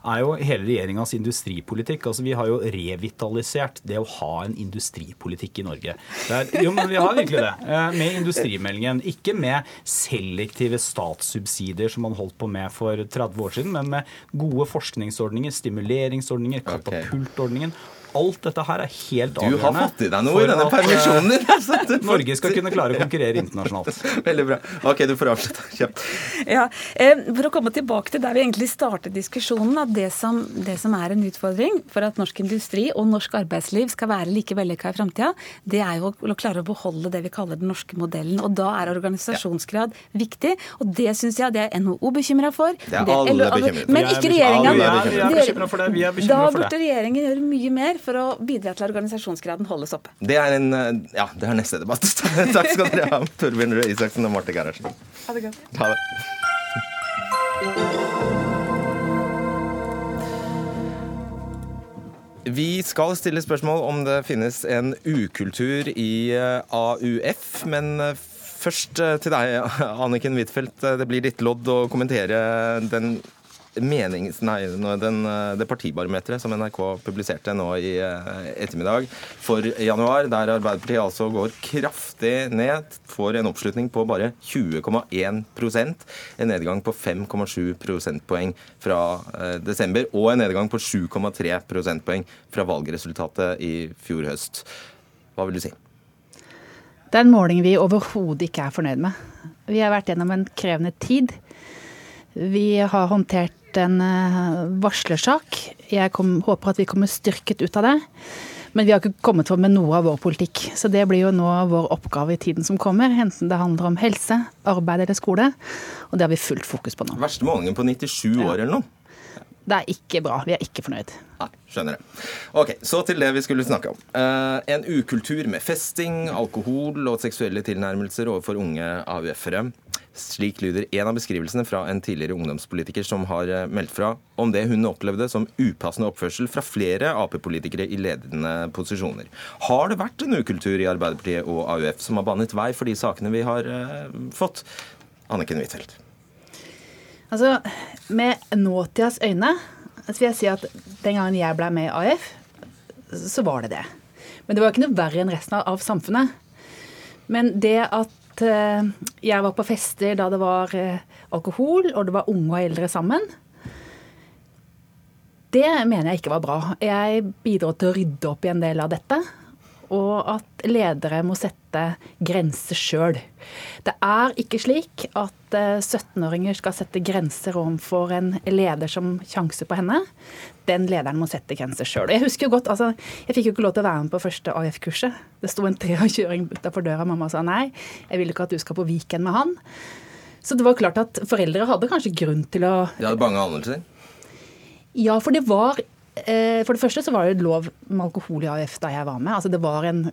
H: er jo hele regjeringas industripolitikk. Altså Vi har jo revitalisert det å ha en industripolitikk i Norge. Er, jo, men vi har virkelig det. Eh, med industrimeldingen. Ikke med selektive statssubsidier som man holdt på med for 30 år siden, men med gode forskningsordninger, stimuleringsordninger, katapultordningen alt dette her er helt
A: Du har fått i deg noe i denne permisjonen din.
H: eh, <laughs>
A: altså.
H: Norge skal kunne klare å konkurrere internasjonalt. <laughs>
A: Veldig bra. Ok, du får avslutte kjapt.
G: Ja, eh, For å komme tilbake til der vi egentlig startet diskusjonen, at det som, det som er en utfordring for at norsk industri og norsk arbeidsliv skal være like vellykka i framtida, det er jo å klare å beholde det vi kaller den norske modellen. Og da er organisasjonsgrad viktig, og det syns jeg det er NHO bekymra for.
A: Det er alle bekymret for.
G: Men ikke regjeringa.
H: er- vi er
G: Dere-
H: for det. Vi er bekymret
G: Da
H: for det.
G: burde regjeringen gjøre mye mer for å bidra til at organisasjonsgraden holdes oppe.
A: Det er en eh, Ja, det er neste debatt. <laughs> Takk skal dere ha, Torbjørn Røe Isaksen og Marte Gerhardsen.
G: Ha det godt.
A: Ha det. Vi skal stille spørsmål om det finnes en ukultur i eh, AUF, men eh, først til deg, Anniken Huitfeldt. Det blir ditt lodd å kommentere den menings... Nei, den, eh, det partibarometeret som NRK publiserte nå i eh, ettermiddag for januar, der Arbeiderpartiet altså går kraftig ned, får en oppslutning på bare 20,1% en nedgang på 5,7 prosentpoeng fra eh, desember, og en nedgang på 7,3 prosentpoeng fra valgresultatet i fjor høst. Hva vil du si?
I: Det er en måling vi overhodet ikke er fornøyd med. Vi har vært gjennom en krevende tid. Vi har håndtert en eh, varslersak. Jeg kom, håper at vi kommer styrket ut av det. Men vi har ikke kommet for med noe av vår politikk. Så det blir jo nå vår oppgave i tiden som kommer. Enten det handler om helse, arbeid eller skole. Og det har vi fullt fokus på nå.
A: Verste målingen på 97 år eller noe?
I: Det er ikke bra. Vi er ikke fornøyd.
A: Nei, skjønner det. Ok, Så til det vi skulle snakke om. Uh, en ukultur med festing, alkohol og seksuelle tilnærmelser overfor unge AUF-ere. Slik lyder en av beskrivelsene fra en tidligere ungdomspolitiker som har eh, meldt fra om det hun opplevde som upassende oppførsel fra flere Ap-politikere i ledende posisjoner. Har det vært en ukultur i Arbeiderpartiet og AUF som har banet vei for de sakene vi har eh, fått? Anniken Huitfeldt.
I: Altså, med nåtidas øyne så vil jeg si at den gangen jeg ble med i AF, så var det det. Men det var ikke noe verre enn resten av, samfunnet. Men det at eh, jeg var på fester da det var eh, alkohol, og det var unge og eldre sammen, det mener jeg ikke var bra. Jeg bidro til å rydde opp i en del av dette. Og at ledere må sette grenser sjøl. Det er ikke slik at eh, 17-åringer skal sette grenser overfor en leder som sjanser på henne. Den lederen må sette grenser sjøl. Jeg husker jo godt, altså, jeg fikk jo ikke lov til å være med på første AF-kurset. Det sto en treårskjøring utafor døra. Mamma sa nei, jeg vil ikke at du skal på Viken med han. Så det var klart at foreldre hadde kanskje grunn til å
A: De hadde bange anelser.
I: ja, for det var eh, For det første så var det lov med alkohol i AUF da jeg var med. Altså Det var en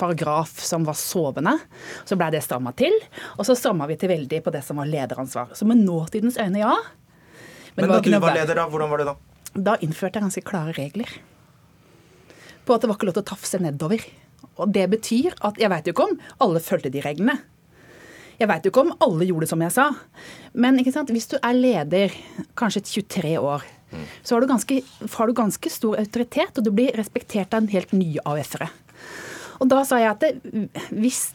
I: paragraf som var sovende. Så blei det stramma til. Og så stramma vi til veldig på det som var lederansvar. Så med nåtidens øyne, ja.
A: Men,
I: Men
A: da du var leder, da, hvordan var det da?
I: Da innførte jeg ganske klare regler. På at det var ikke lov til å tafse nedover. Og det betyr at jeg veit jo ikke om alle fulgte de reglene. Jeg veit jo ikke om alle gjorde det som jeg sa. Men ikke sant? hvis du er leder, kanskje 23 år, så har du, ganske, har du ganske stor autoritet, og du blir respektert av en helt ny AUF-ere. Og da sa jeg at det, hvis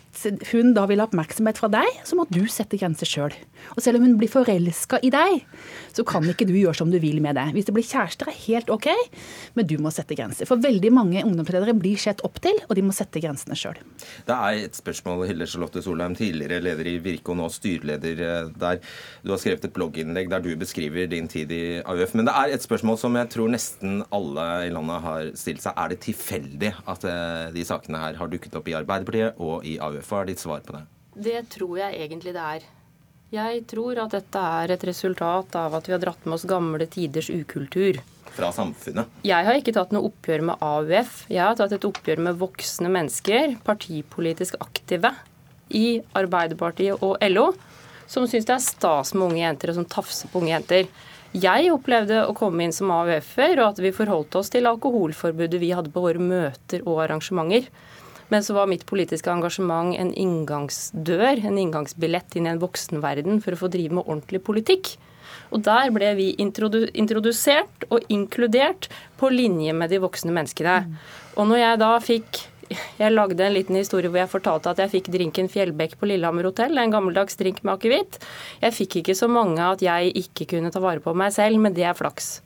I: hun da vil ha oppmerksomhet fra deg, så må du sette grenser sjøl. Og selv om hun blir forelska i deg, så kan ikke du gjøre som du vil med det. Hvis det blir kjærester, er helt OK, men du må sette grenser. For veldig mange ungdomsledere blir sett opp til, og de må sette grensene sjøl.
A: Det er et spørsmål, Hilde Charlotte Solheim, tidligere leder i Virke og nå styreleder eh, der. Du har skrevet et blogginnlegg der du beskriver din tid i AUF. Men det er et spørsmål som jeg tror nesten alle i landet har stilt seg. Er det tilfeldig at eh, de sakene her har dukket opp i Arbeiderpartiet og i AUF? Hva er ditt svar på det?
J: Det tror jeg egentlig det er. Jeg tror at dette er et resultat av at vi har dratt med oss gamle tiders ukultur.
A: Fra samfunnet?
J: Jeg har ikke tatt noe oppgjør med AUF. Jeg har tatt et oppgjør med voksne mennesker, partipolitisk aktive, i Arbeiderpartiet og LO, som syns det er stas med unge jenter, og som tafser på unge jenter. Jeg opplevde å komme inn som AUF-er, og at vi forholdt oss til alkoholforbudet vi hadde på våre møter og arrangementer. Men så var mitt politiske engasjement en inngangsdør, en inngangsbillett inn i en voksenverden for å få drive med ordentlig politikk. Og der ble vi introdu introdusert og inkludert på linje med de voksne menneskene. Og når jeg da fikk jeg lagde en liten historie hvor jeg fortalte at jeg fikk drinken Fjellbekk på Lillehammer hotell. En gammeldags drink med akevitt. Jeg fikk ikke så mange at jeg ikke kunne ta vare på meg selv, men det er flaks.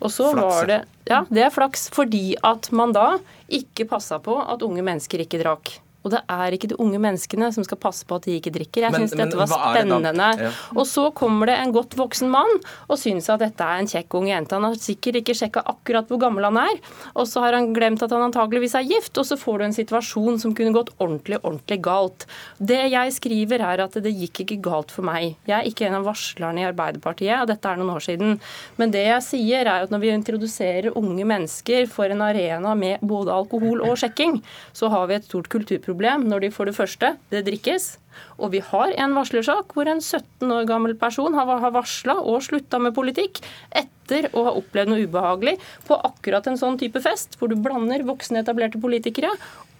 J: Og så
A: Flaks,
J: var det Ja, det er flaks. Fordi at man da ikke passa på at unge mennesker ikke drakk. Og det er ikke de unge menneskene som skal passe på at de ikke drikker. Jeg syns dette var
A: er det
J: spennende.
A: Ja.
J: Og så kommer det en godt voksen mann og syns at dette er en kjekk ung jente. Han har sikkert ikke sjekka akkurat hvor gammel han er, og så har han glemt at han antageligvis er gift, og så får du en situasjon som kunne gått ordentlig, ordentlig galt. Det jeg skriver er at det gikk ikke galt for meg. Jeg er ikke en av varslerne i Arbeiderpartiet, og dette er noen år siden. Men det jeg sier er at når vi introduserer unge mennesker for en arena med både alkohol og sjekking, så har vi et stort kulturproblem når de for det første det drikkes. Og vi har en varslersak hvor en 17 år gammel person har varsla og slutta med politikk etter å ha opplevd noe ubehagelig på akkurat en sånn type fest, hvor du blander voksne etablerte politikere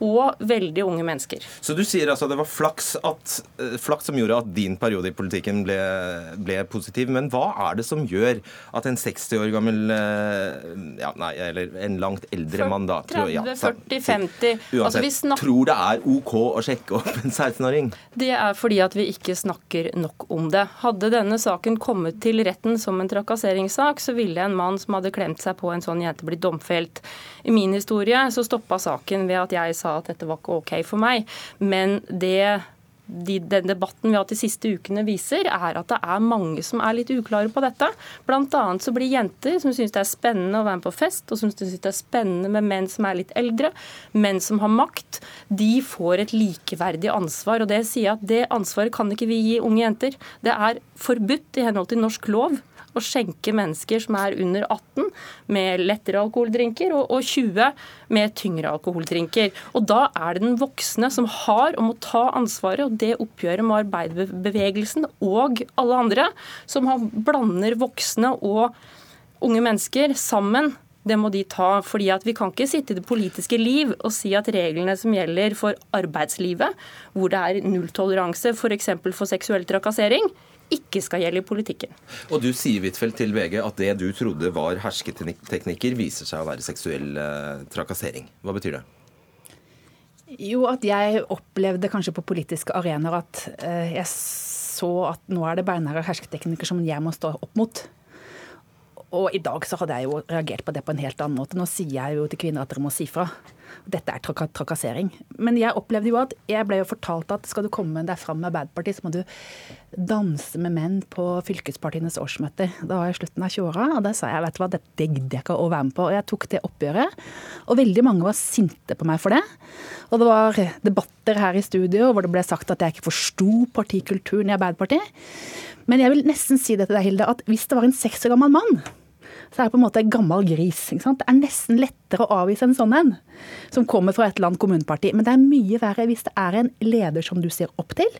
J: og veldig unge mennesker.
A: Så du sier altså det var flaks, at, eh, flaks som gjorde at din periode i politikken ble, ble positiv. Men hva er det som gjør at en 60 år gammel eh, ja, nei, eller en langt eldre mann da tror-
J: 30,
A: ja,
J: 40, 50
A: Uansett,
J: altså
A: tror det er OK å sjekke opp en 16-åring?
J: Det er fordi at vi ikke snakker nok om det. Hadde denne saken kommet til retten som en trakasseringssak, så ville en mann som hadde klemt seg på en sånn jente, blitt domfelt. I min historie så stoppa saken ved at jeg sa at dette var ikke OK for meg. Men det de, den debatten vi har hatt de siste ukene viser, er at det er mange som er litt uklare på dette. Blant annet så blir jenter som syns det er spennende å være med på fest, og som syns det er spennende med menn som er litt eldre, menn som har makt, de får et likeverdig ansvar. Og det sier jeg at det ansvaret kan ikke vi gi unge jenter. Det er forbudt i henhold til norsk lov å skjenke mennesker som er under 18 med lettere alkoholdrinker, og, og 20 med tyngre alkoholdrinker. Og da er det den voksne som har og må ta ansvaret, og det oppgjøret med arbeiderbevegelsen og alle andre, som blander voksne og unge mennesker sammen. Det må de ta, fordi at Vi kan ikke sitte i det politiske liv og si at reglene som gjelder for arbeidslivet, hvor det er nulltoleranse f.eks. For, for seksuell trakassering, ikke skal gjelde i politikken.
A: Og du sier Wittfeldt, til VG at det du trodde var hersketeknikker, viser seg å være seksuell eh, trakassering. Hva betyr det?
I: Jo, at jeg opplevde kanskje på politiske arenaer at eh, jeg så at nå er det beinharde hersketeknikker som jeg må stå opp mot. Og i dag så hadde jeg jo reagert på det på en helt annen måte. Nå sier jeg jo til kvinner at dere må si fra. Dette er trak trakassering. Men jeg opplevde jo at jeg ble jo fortalt at skal du komme deg fram med Arbeiderpartiet, så må du danse med menn på fylkespartienes årsmøter. Da var jeg i slutten av 20-åra, og da sa jeg vet du hva, dette gidder jeg ikke å være med på. Og jeg tok det oppgjøret. Og veldig mange var sinte på meg for det. Og det var debatter her i studio hvor det ble sagt at jeg ikke forsto partikulturen i Arbeiderpartiet. Men jeg vil nesten si det til deg, Hilde, at hvis det var en seks år gammel mann så er det på en måte en gammel gris. Det er nesten lettere å avvise en sånn en, som kommer fra et eller annet kommuneparti. Men det er mye verre hvis det er en leder som du ser opp til,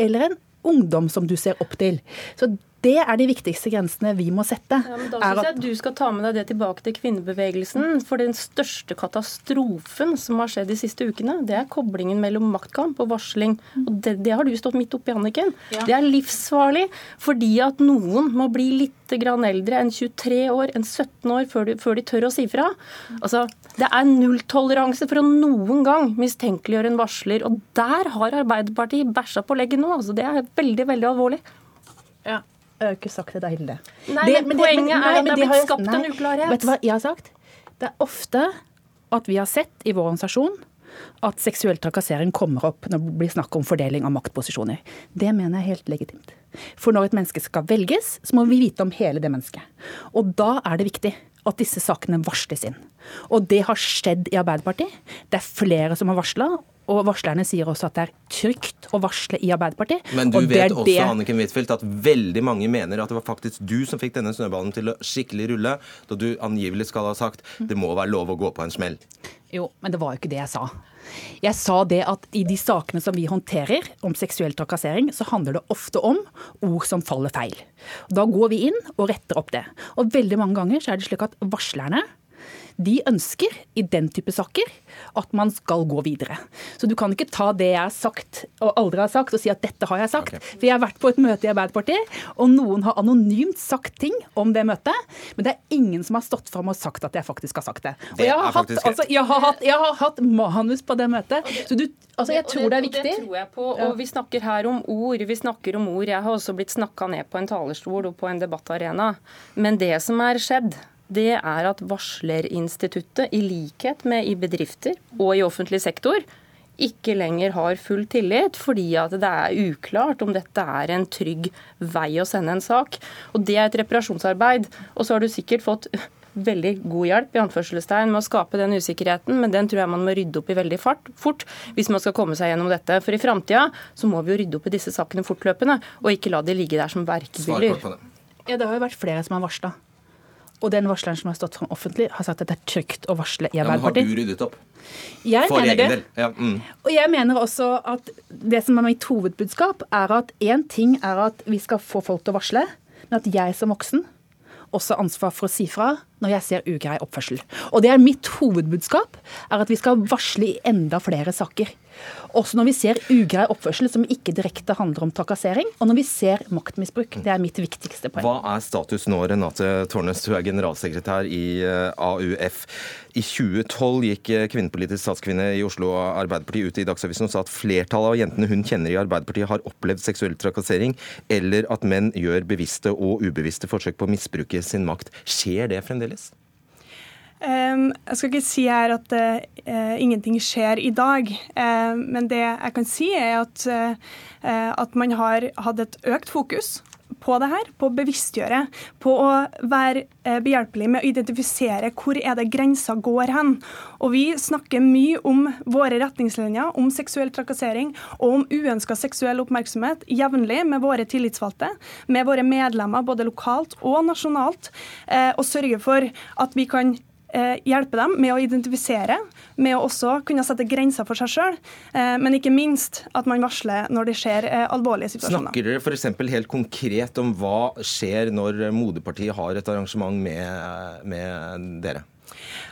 I: eller en ungdom som du ser opp til. Så det er de viktigste grensene vi må sette.
J: Ja, men da
I: er
J: syns jeg at du skal ta med deg det tilbake til kvinnebevegelsen. For den største katastrofen som har skjedd de siste ukene, det er koblingen mellom maktkamp og varsling. Og det, det har du stått midt oppi, Anniken. Det er livsfarlig fordi at noen må bli litt grann eldre enn 23 år, enn 17 år, før de, før de tør å si fra. Altså, det er nulltoleranse for å noen gang mistenkeliggjøre en varsler. Og der har Arbeiderpartiet bæsja på leggen nå. Altså, det er veldig, veldig alvorlig.
I: Ja. Jeg har ikke sagt det, da, Hilde.
J: Nei, men poenget er at det er
I: men
J: blitt skapt
I: nei, en
J: uklarhet.
I: Vet du hva jeg har sagt? Det er ofte at vi har sett i vår organisasjon at seksuell trakassering kommer opp når det blir snakk om fordeling av maktposisjoner. Det mener jeg er helt legitimt. For når et menneske skal velges, så må vi vite om hele det mennesket. Og da er det viktig at disse sakene varsles inn. Og det har skjedd i Arbeiderpartiet. Det er flere som har varsla. Og varslerne sier også at det er trygt å varsle i Arbeiderpartiet.
A: Men du
I: og
A: vet også
I: det-
A: Anniken Huitfeldt, at veldig mange mener at det var faktisk du som fikk denne snøballen til å skikkelig rulle, da du angivelig skal ha sagt det må være lov å gå på en smell.
I: Jo, men det var jo ikke det jeg sa. Jeg sa det at i de sakene som vi håndterer om seksuell trakassering, så handler det ofte om ord som faller feil. Da går vi inn og retter opp det. Og veldig mange ganger så er det slik at varslerne de ønsker i den type saker at man skal gå videre. Så du kan ikke ta det jeg har sagt og aldri har sagt og si at dette har jeg sagt. For jeg har vært på et møte i Arbeiderpartiet, og noen har anonymt sagt ting om det møtet, men det er ingen som har stått fram og sagt at jeg faktisk har sagt det. Og jeg har hatt, altså, jeg har hatt, jeg har hatt manus på det møtet. Så du, altså, jeg tror det er viktig.
J: Det tror jeg på. Og vi snakker her om ord. Vi snakker om ord. Jeg har også blitt snakka ned på en talerstol og på en debattarena. Men det som er skjedd, det er at varslerinstituttet, i likhet med i bedrifter og i offentlig sektor, ikke lenger har full tillit, fordi at det er uklart om dette er en trygg vei å sende en sak. Og Det er et reparasjonsarbeid. Og så har du sikkert fått veldig god hjelp i anførselstegn med å skape den usikkerheten, men den tror jeg man må rydde opp i veldig fart, fort hvis man skal komme seg gjennom dette. For i framtida så må vi jo rydde opp i disse sakene fortløpende, og ikke la de ligge der som verkebyller.
I: Ja, det har jo vært flere som har varsla. Og den varsleren som har stått fram offentlig, har sagt at det er trygt å varsle i Arbeiderpartiet.
A: Ja, men har du ryddet opp?
I: Jeg
A: For
I: mener det.
A: Ja, mm.
I: Og jeg mener også at det som er mitt hovedbudskap, er at én ting er at vi skal få folk til å varsle, men at jeg som voksen også ansvar for å si fra når jeg ser ugrei oppførsel. Og det er mitt hovedbudskap, er at vi skal varsle i enda flere saker. Også når vi ser ugrei oppførsel som ikke direkte handler om trakassering, og når vi ser maktmisbruk. Det er mitt viktigste poeng.
A: Hva er status nå, Renate Tårnes, du er generalsekretær i eh, AUF. I 2012 gikk eh, kvinnepolitisk statskvinne i Oslo Arbeiderparti ut i Dagsavisen og sa at flertallet av jentene hun kjenner i Arbeiderpartiet har opplevd seksuell trakassering, eller at menn gjør bevisste og ubevisste forsøk på å misbruke sin makt. Skjer det fremdeles?
K: Um, jeg skal ikke si her at uh, ingenting skjer i dag, uh, men det jeg kan si er at, uh, at man har hatt et økt fokus på det her, på å bevisstgjøre, på å være behjelpelig med å identifisere hvor er det grensa går hen. Og Vi snakker mye om våre retningslinjer, om seksuell trakassering og om uønska seksuell oppmerksomhet jevnlig med våre tillitsvalgte, med våre medlemmer både lokalt og nasjonalt, og sørge for at vi kan eh, hjelpe dem med å identifisere, med å også kunne sette grenser for seg sjøl, eh, men ikke minst at man varsler når det skjer eh, alvorlige situasjoner.
A: Snakker dere f.eks. helt konkret om hva skjer når moderpartiet har et arrangement med, med dere?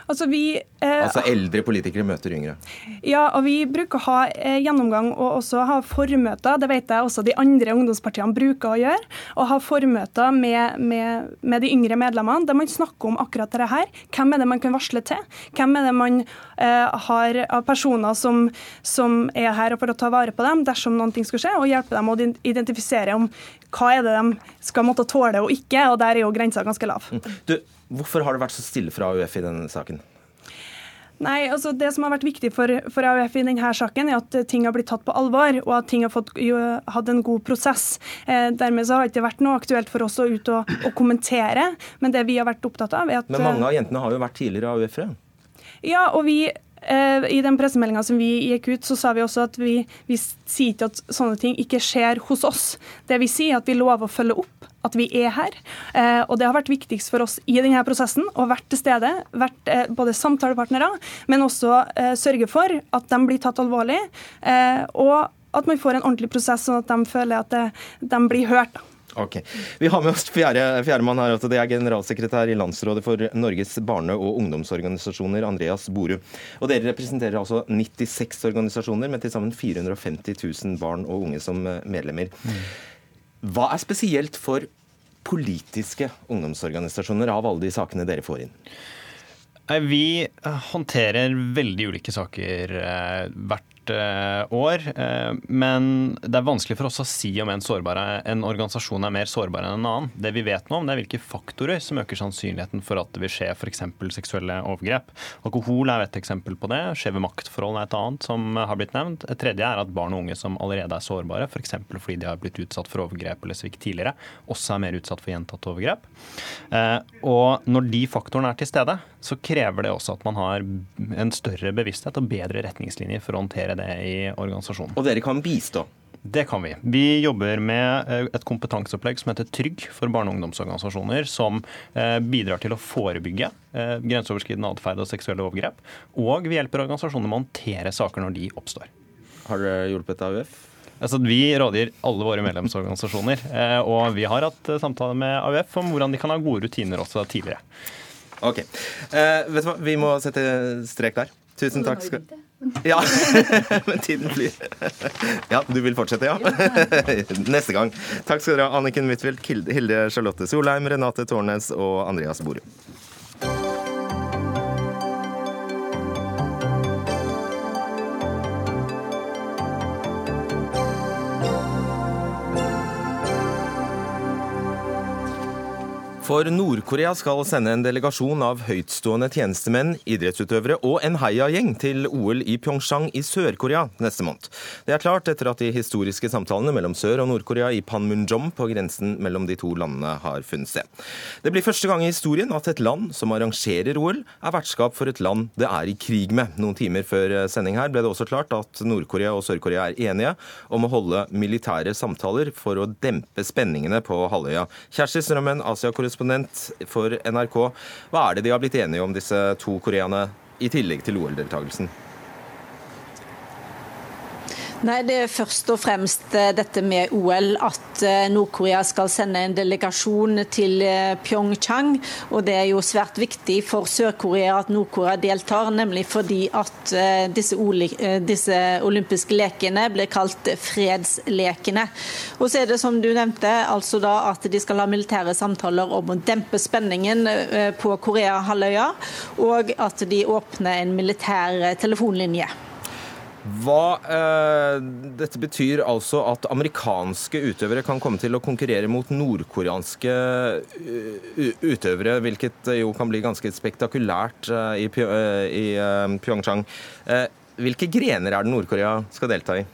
K: Altså vi, eh,
A: Altså eldre politikere møter yngre.
K: Ja, og vi bruker å ha eh, gjennomgang og også ha formøter. Det vet jeg også de andre ungdomspartiene bruker å gjøre. Å ha formøter med, med, med de yngre medlemmene der man snakker om akkurat dette her. Hvem er det man kan varsle til? Hvem er det man eh, har av personer som, som er her for å ta vare på dem dersom noe skulle skje, og hjelpe dem å identifisere om hva er det de skal måtte tåle og ikke, og der er jo grensa ganske lav.
A: Du, hvorfor har det vært så stille fra AUF i denne saken?
K: Nei, altså Det som har vært viktig for, for AUF i denne saken, er at ting har blitt tatt på alvor, og at ting har fått, jo, hatt en god prosess. Eh, dermed så har det ikke vært noe aktuelt for oss å ut og, og kommentere. Men det vi har vært opptatt av, er at
A: Men mange av jentene har jo vært tidligere AUF-ere.
K: Ja, og vi eh, i den pressemeldinga som vi gikk ut, så sa vi også at vi, vi sier ikke at sånne ting ikke skjer hos oss. Det vi sier, er at vi lover å følge opp, at vi er her. Eh, og det har vært viktigst for oss i denne prosessen å vært til stede. Vært eh, både samtalepartnere, men også eh, sørge for at de blir tatt alvorlig. Eh, og at man får en ordentlig prosess, sånn at de føler at de blir hørt.
A: Ok. Vi har med oss fjerde, fjerdemann her. Altså det er generalsekretær i Landsrådet for Norges barne- og ungdomsorganisasjoner, Andreas Boru. Og dere representerer altså 96 organisasjoner med til sammen 450 000 barn og unge som eh, medlemmer. Hva er spesielt for politiske ungdomsorganisasjoner av alle de sakene dere får inn?
L: Vi eh, håndterer veldig ulike saker eh, hvert eh, år. eh, Men det er vanskelig for oss å si om en, sårbar, en organisasjon er mer sårbar enn en annen. Det vi vet nå om, det er hvilke faktorer som øker sannsynligheten for at det vil skje f.eks. seksuelle overgrep. Alkohol er et eksempel på det. Skjeve maktforhold er et annet som har blitt nevnt. Et tredje er at barn og unge som allerede er sårbare, f.eks. For fordi de har blitt utsatt for overgrep eller svikt tidligere, også er mer utsatt for gjentatte overgrep. Eh, Og når de faktorene er til stede, så krever det også at man har en større bevissthet og bedre retningslinjer for å håndtere det i organisasjonen.
A: Og dere kan bistå?
L: Det kan vi. Vi jobber med eh, et kompetanseopplegg som heter Trygg for barne- og ungdomsorganisasjoner, som eh, bidrar til å forebygge eh, grenseoverskridende atferd og seksuelle overgrep. Og vi hjelper organisasjoner med å håndtere saker når de oppstår.
A: Har dere hjulpet AUF?
L: Altså, vi rådgir alle våre medlemsorganisasjoner, og vi har hatt samtale samtaler med AUF om hvordan de kan ha gode rutiner også tidligere.
A: Ok. Uh, vet du hva, vi må sette strek der. Tusen takk skal Ja, <laughs> men tiden flyr. Ja, du vil fortsette, ja? <laughs> Neste gang. Takk skal dere ha, Anniken Huitfeldt, Hilde Charlotte Solheim, Renate Tårnes og Andreas Borud. For Nord-Korea skal sende en delegasjon av høytstående tjenestemenn, idrettsutøvere og en heiagjeng til OL i Pyeongchang i Sør-Korea neste måned. Det er klart etter at de historiske samtalene mellom Sør- og Nord-Korea i Panmunjom på grensen mellom de to landene har funnet sted. Det blir første gang i historien at et land som arrangerer OL, er vertskap for et land det er i krig med. Noen timer før sending her ble det også klart at Nord-Korea og Sør-Korea er enige om å holde militære samtaler for å dempe spenningene på halvøya. Kjersti Strømmen, Asia-korrespondent for NRK. Hva er det de har blitt enige om, disse to koreane, i tillegg til OL-deltakelsen?
M: Nei, Det er først og fremst eh, dette med OL, at eh, Nord-Korea skal sende en delegasjon til eh, Pyeongchang. Og det er jo svært viktig for Sør-Korea at Nord-Korea deltar, nemlig fordi at disse, disse, olympiske lekene blir kalt fredslekene. Og så er det som du nevnte, altså da at de skal ha militære samtaler om å dempe spenningen på Korea-halvøya, og at de åpner en militær telefonlinje.
A: Hva, eh, dette betyr altså at amerikanske utøvere kan komme til å konkurrere mot nordkoreanske utøvere, hvilket jo kan bli ganske spektakulært eh, i, i eh, Pyeongchang. Eh, hvilke grener er det Nord-Korea skal delta i?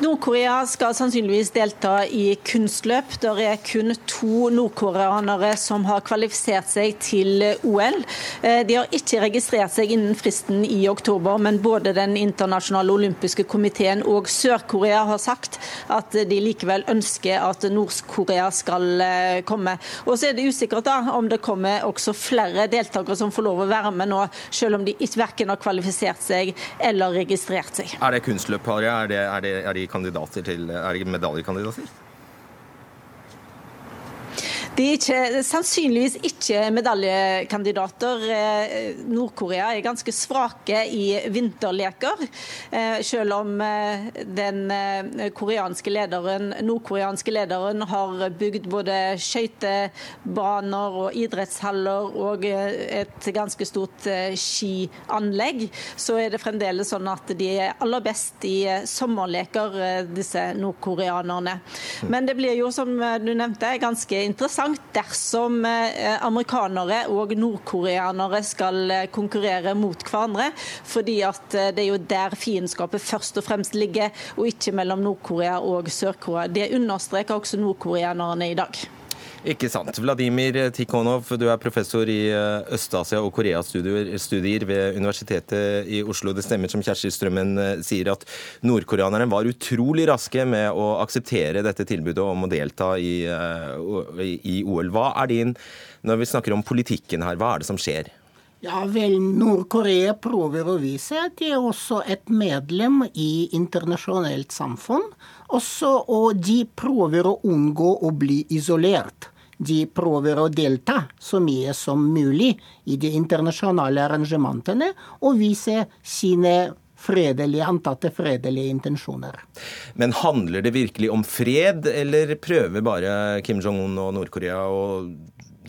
M: Nord-Korea skal sannsynligvis delta i kunstløp. Det er kun to nordkoreanere som har kvalifisert seg til OL. Eh, de har ikke registrert seg innen fristen i oktober, men både Den internasjonale olympiske komiteen og Sør-Korea har sagt at de likevel ønsker at Nord-Korea skal eh, komme. Og så er det usikkert da om det kommer også flere deltakere som får lov å være med nå, selv om de ikke verken har kvalifisert seg eller registrert seg.
A: Er det kunstløp, Harja? Er, er, er de kandidater til Er medaljekandidater?
M: De er ikke, sannsynligvis ikke medaljekandidater. Eh, Nord-Korea er ganske svake i vinterleker. Eh, selv om eh, den koreanske lederen, nordkoreanske lederen har bygd både skøytebaner og idrettshaller og et ganske stort skianlegg, så er det fremdeles sånn at de er aller best i sommerleker, disse nordkoreanerne. Men det blir jo, som du nevnte, ganske interessant interessant dersom eh, amerikanere og nordkoreanere skal eh, konkurrere mot hverandre. fordi at eh, det er jo der fiendskapet først og fremst ligger, og ikke mellom Nord-Korea og Sør-Korea. Det understreker også nordkoreanerne i dag.
A: Ikke sant. Vladimir Tikhonov, du er professor i eh, Øst-Asia og Korea-studier ved Universitetet i Oslo. Det stemmer som Kjersti Strømmen eh, sier at nordkoreanerne var utrolig raske med å akseptere dette tilbudet om å delta i, eh, i OL. Hva er din, når vi snakker om politikken her, hva er det som skjer?
N: Ja vel, Nord-Korea prøver å vise at de er også et medlem i internasjonalt samfunn. Også, og de prøver å unngå å bli isolert. De prøver å delta så mye som mulig i de internasjonale arrangementene og vise sine fredelige, antatte fredelige intensjoner.
A: Men handler det virkelig om fred, eller prøver bare Kim Jong-un og Nord-Korea å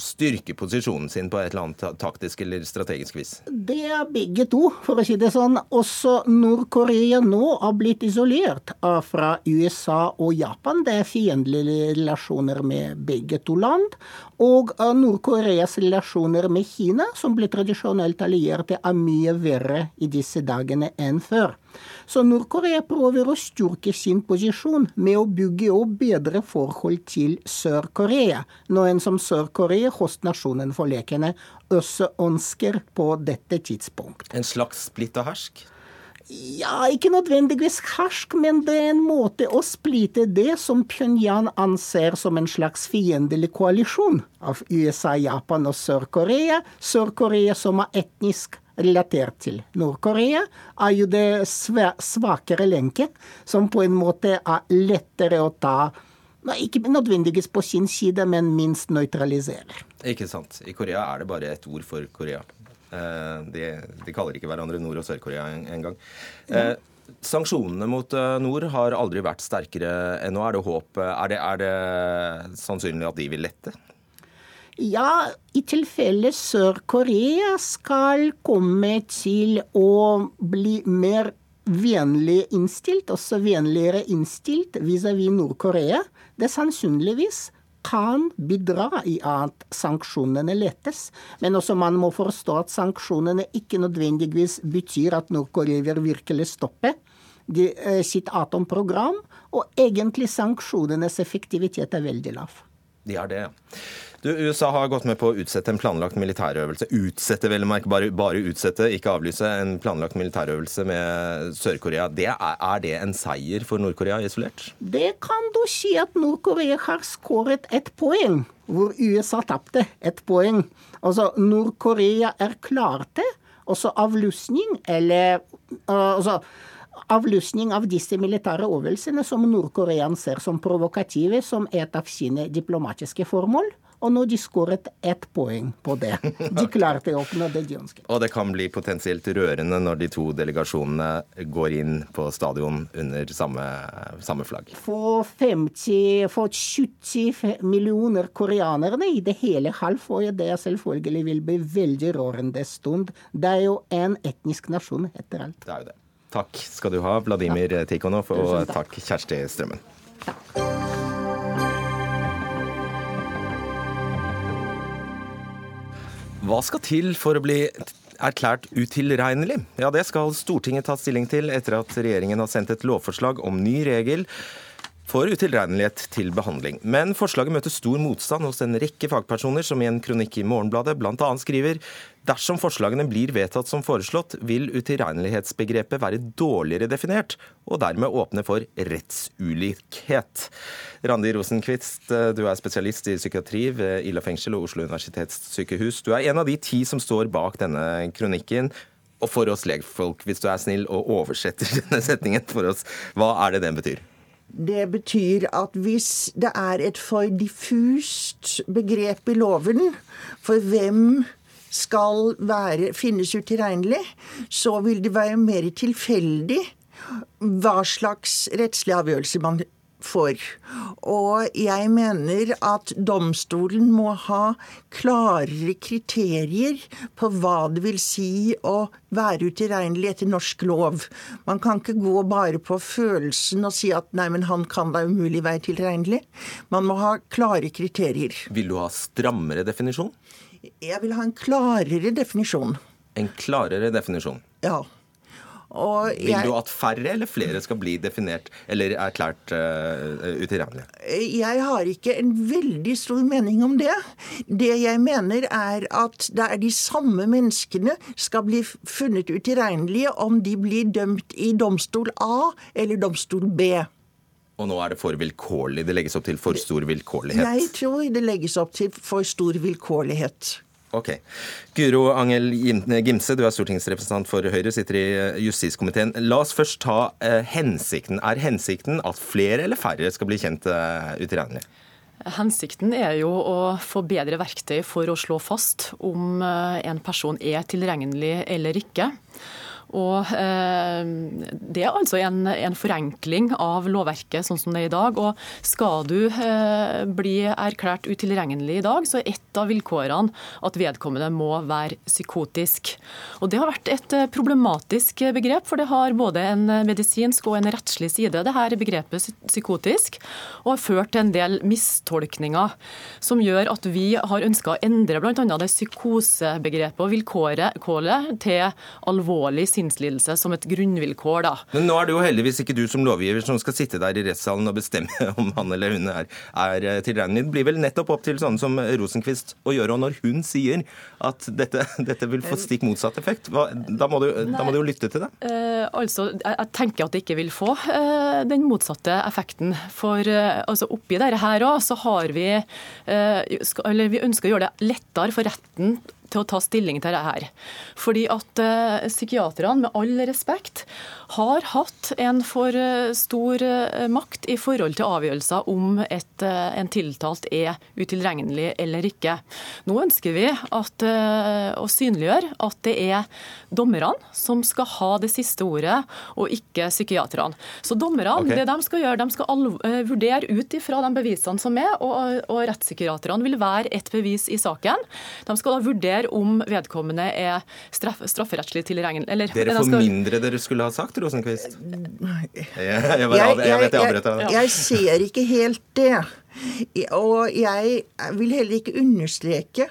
A: styrke posisjonen sin på et eller annet taktisk eller strategisk vis?
N: Det er begge to, for å si det sånn. Også Nord-Korea nå har blitt isolert fra USA og Japan. Det er fiendtlige relasjoner med begge to land. Og Nord-Koreas relasjoner med Kina, som ble tradisjonelt allierte, er mye verre i disse dagene enn før. Så Nord-Korea prøver å styrke sin posisjon med å bygge opp bedre forhold til Sør-Korea, noe som Sør-Korea, hostnasjonen for lekene, også ønsker på dette tidspunkt.
A: En slags splitt og hersk?
N: Ja, ikke nødvendigvis hersk, men det er en måte å splitte det som Pyongyang anser som en slags fiendtlig koalisjon av USA, Japan og Sør-Korea. Sør-Korea som er etnisk relatert til Nord-Korea, er jo det svakere lenket, som på en måte er lettere å ta ikke nødvendigvis på sin side, men minst nøytralisere.
A: Ikke sant. I Korea er det bare ett ord for Korea. Eh, de, de kaller ikke hverandre Nord- og Sør-Korea engang. Ja. Eh, sanksjonene mot eh, nord har aldri vært sterkere enn nå. Er det håp? Er det, er det sannsynlig at de vil lette?
N: Ja, i tilfelle Sør-Korea skal komme til å bli mer vennlig innstilt, også vennligere innstilt vis-à-vis Nord-Korea, det sannsynligvis kan bidra i at sanksjonene lettes. Men også man må forstå at sanksjonene ikke nødvendigvis betyr at Nord-Korea vil virkelig stoppe eh, sitt atomprogram. Og egentlig sanksjonenes effektivitet er veldig lav.
A: De er det. Du, USA har gått med på å utsette en planlagt militærøvelse. Utsette, vel å. Bare, bare, utsette, ikke avlyse. En planlagt militærøvelse med Sør-Korea. Er, er, det en seier for Nord-Korea isolert?
N: Det kan du si at Nord-Korea har skåret ett poeng, hvor USA tapte ett poeng. Altså, Nord-Korea erklærte også avlusning, eller uh, altså, avlysning av disse militære øvelsene som Nord-Korea ser som provokative, som et av sine diplomatiske formål og nå de skåret ett poeng på det. De klarte å oppnå det de ønsket.
A: Og det kan bli potensielt rørende når de to delegasjonene går inn på stadion under samme, samme flagg.
N: For 50, for 70 millioner koreanerne i det hele halvåret, det selvfølgelig vil bli veldig rørende stund. Det er jo en etnisk nasjon etter alt.
A: Det er jo det. Takk skal du ha, Vladimir ja. Tikhonov, og takk, Kjersti Strømmen. Takk. Hva skal til for å bli erklært utilregnelig? Ja, det skal Stortinget ta stilling til etter at regjeringen har sendt et lovforslag om ny regel for utilregnelighet til behandling. Men forslaget møter stor motstand hos en rekke fagpersoner, som i en kronikk i Morgenbladet bl.a. skriver dersom forslagene blir vedtatt som foreslått, vil utilregnelighetsbegrepet være dårligere definert, og dermed åpne for rettsulikhet. Randi Rosenkvist, du er spesialist i psykiatri ved Ila fengsel og Oslo universitetssykehus. Du er en av de ti som står bak denne kronikken. Og for oss legfolk, hvis du er snill og oversetter denne setningen for oss, hva er det den betyr?
O: Det betyr at hvis det er et for diffust begrep i loven for hvem skal være, finnes utilregnelig, så vil det være mer tilfeldig hva slags rettslig avgjørelse man for. Og jeg mener at domstolen må ha klarere kriterier på hva det vil si å være utilregnelig etter norsk lov. Man kan ikke gå bare på følelsen og si at nei, men han kan da umulig være tilregnelig. Man må ha klare kriterier.
A: Vil du ha strammere definisjon?
O: Jeg vil ha en klarere definisjon.
A: En klarere definisjon?
O: Ja.
A: Jeg, Vil du at færre eller flere skal bli definert eller erklært uh, utilregnelige?
O: Jeg har ikke en veldig stor mening om det. Det jeg mener er at det er de samme menneskene skal bli funnet utilregnelige om de blir dømt i domstol A eller domstol B.
A: Og nå er det for vilkårlig? Det legges opp til for stor vilkårlighet?
O: Jeg tror det legges opp til for stor vilkårlighet.
A: Ok. Guro Angel Gimse, du er stortingsrepresentant for Høyre, sitter i eh, justiskomiteen. La oss først ta eh, hensikten. Er hensikten at flere eller færre skal bli kjent eh, utilregnelige?
P: Hensikten er jo å få bedre verktøy for å slå fast om en person er tilregnelig eller ikke. Og eh, Det er altså en, en, forenkling av lovverket sånn som det er i dag. og Skal du eh, bli erklært utilregnelig i dag, så er ett av vilkårene at vedkommende må være psykotisk. Og Det har vært et eh, problematisk begrep, for det har både en medisinsk og en rettslig side, det her begrepet psykotisk, og har ført til en del mistolkninger som gjør at vi har ønska å endre bl.a. det psykosebegrepet og vilkåret til alvorlig sinnssykdom sinnslidelse som et grunnvilkår. da.
A: Men nå er det jo heldigvis ikke du som lovgiver som skal sitte der i rettssalen og bestemme <laughs> om han eller hun er, er eh, tilregnelig. Det blir vel nettopp opp til sånne som Rosenkvist å gjøre. Og når hun sier at dette, <laughs> dette vil få stikk motsatt effekt, hva, da, må du, da, må du, jo lytte til det?
P: Uh, altså, jeg tenker at det ikke vil få uh, den motsatte effekten. For uh, altså, oppi dette her òg, så har vi skal, Eller vi ønsker å gjøre det lettere for retten til å ta stilling til det her. Fordi at uh, psykiaterne, med all respekt, har hatt en for uh, stor uh, makt i forhold til avgjørelser om et, en tiltalt er utilregnelig eller ikke. Nå ønsker vi at, å synliggjøre at det er dommerne som skal ha det siste ordet, og ikke psykiaterne. Så dommerne, okay. det de skal gjøre, de skal vurdere ut ifra de bevisene som er, og, og rettspsykiaterne vil være et bevis i saken. De skal da vurdere om vedkommende er straff, strafferettslig tilregnelig. Eller,
A: Dere får
P: skal...
A: mindre dere skulle ha sagt, Rosenkvist. Jeg, jeg, vet jeg avbrøt deg.
O: jeg, ser ikke helt det. Og jeg vil heller ikke understreke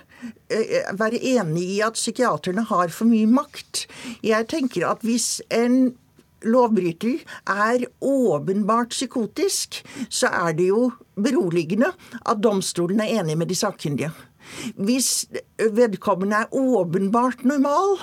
O: eh, være enig i at psykiaterne har for mye makt. Jeg tenker at hvis en lovbryter er åpenbart psykotisk, så er det jo beroligende at domstolen er enig med de sakkyndige. Hvis vedkommende er åpenbart normal,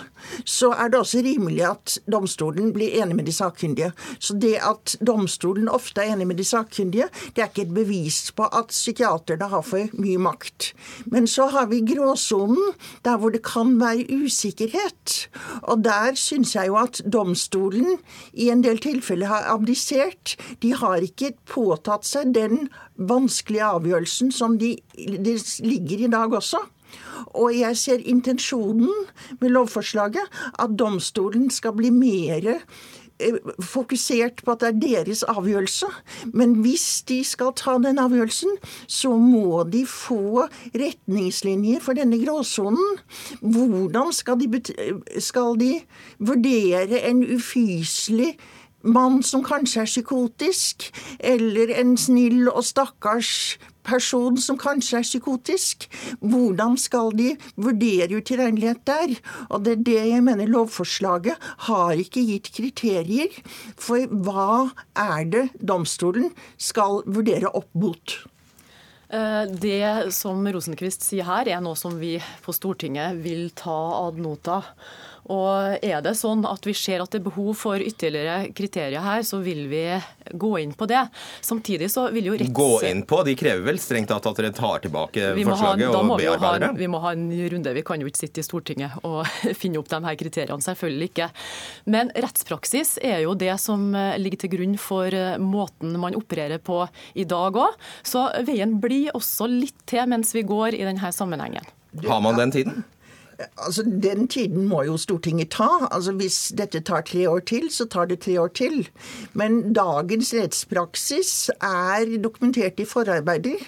O: så er det også rimelig at domstolen blir enig med de sakkyndige. Så det at domstolen ofte er enig med de sakkyndige, det er ikke et bevis på at psykiaterne har for mye makt. Men så har vi gråsonen, der hvor det kan være usikkerhet. Og der syns jeg jo at domstolen i en del tilfeller har abdisert. De har ikke påtatt seg den vanskelige avgjørelsen som de, de ligger i dag også. Og jeg ser intensjonen med lovforslaget, at domstolen skal bli mer eh, fokusert på at det er deres avgjørelse. Men hvis de skal ta den avgjørelsen, så må de få retningslinjer for denne gråsonen. Hvordan skal de, skal de vurdere en ufyselig mann som kanskje er psykotisk, eller en snill og stakkars person som kanskje er psykotisk. Hvordan skal de vurdere utilregnelighet der? Og det er det jeg mener lovforslaget har ikke gitt kriterier for hva er det domstolen skal vurdere opp mot.
P: Eh, det som Rosenkvist sier her, er noe som vi på Stortinget vil ta ad nota. Og Er det sånn at vi ser at det er behov for ytterligere kriterier her, så vil vi gå inn på det. Samtidig så vil jo retts...
A: Gå inn på? De krever vel strengt tatt at dere tar tilbake forslaget
P: en,
A: og bearbeider det?
P: Vi må ha en runde. Vi kan jo ikke sitte i Stortinget og <laughs> finne opp de her kriteriene. Selvfølgelig ikke. Men rettspraksis er jo det som eh, ligger til grunn for eh, måten man opererer på i dag òg. Så veien blir også litt til mens vi går i denne sammenhengen.
A: Har man den tiden?
O: Altså, Den tiden må jo Stortinget ta. Altså, Hvis dette tar tre år til, så tar det tre år til. Men dagens rettspraksis er dokumentert i forarbeider.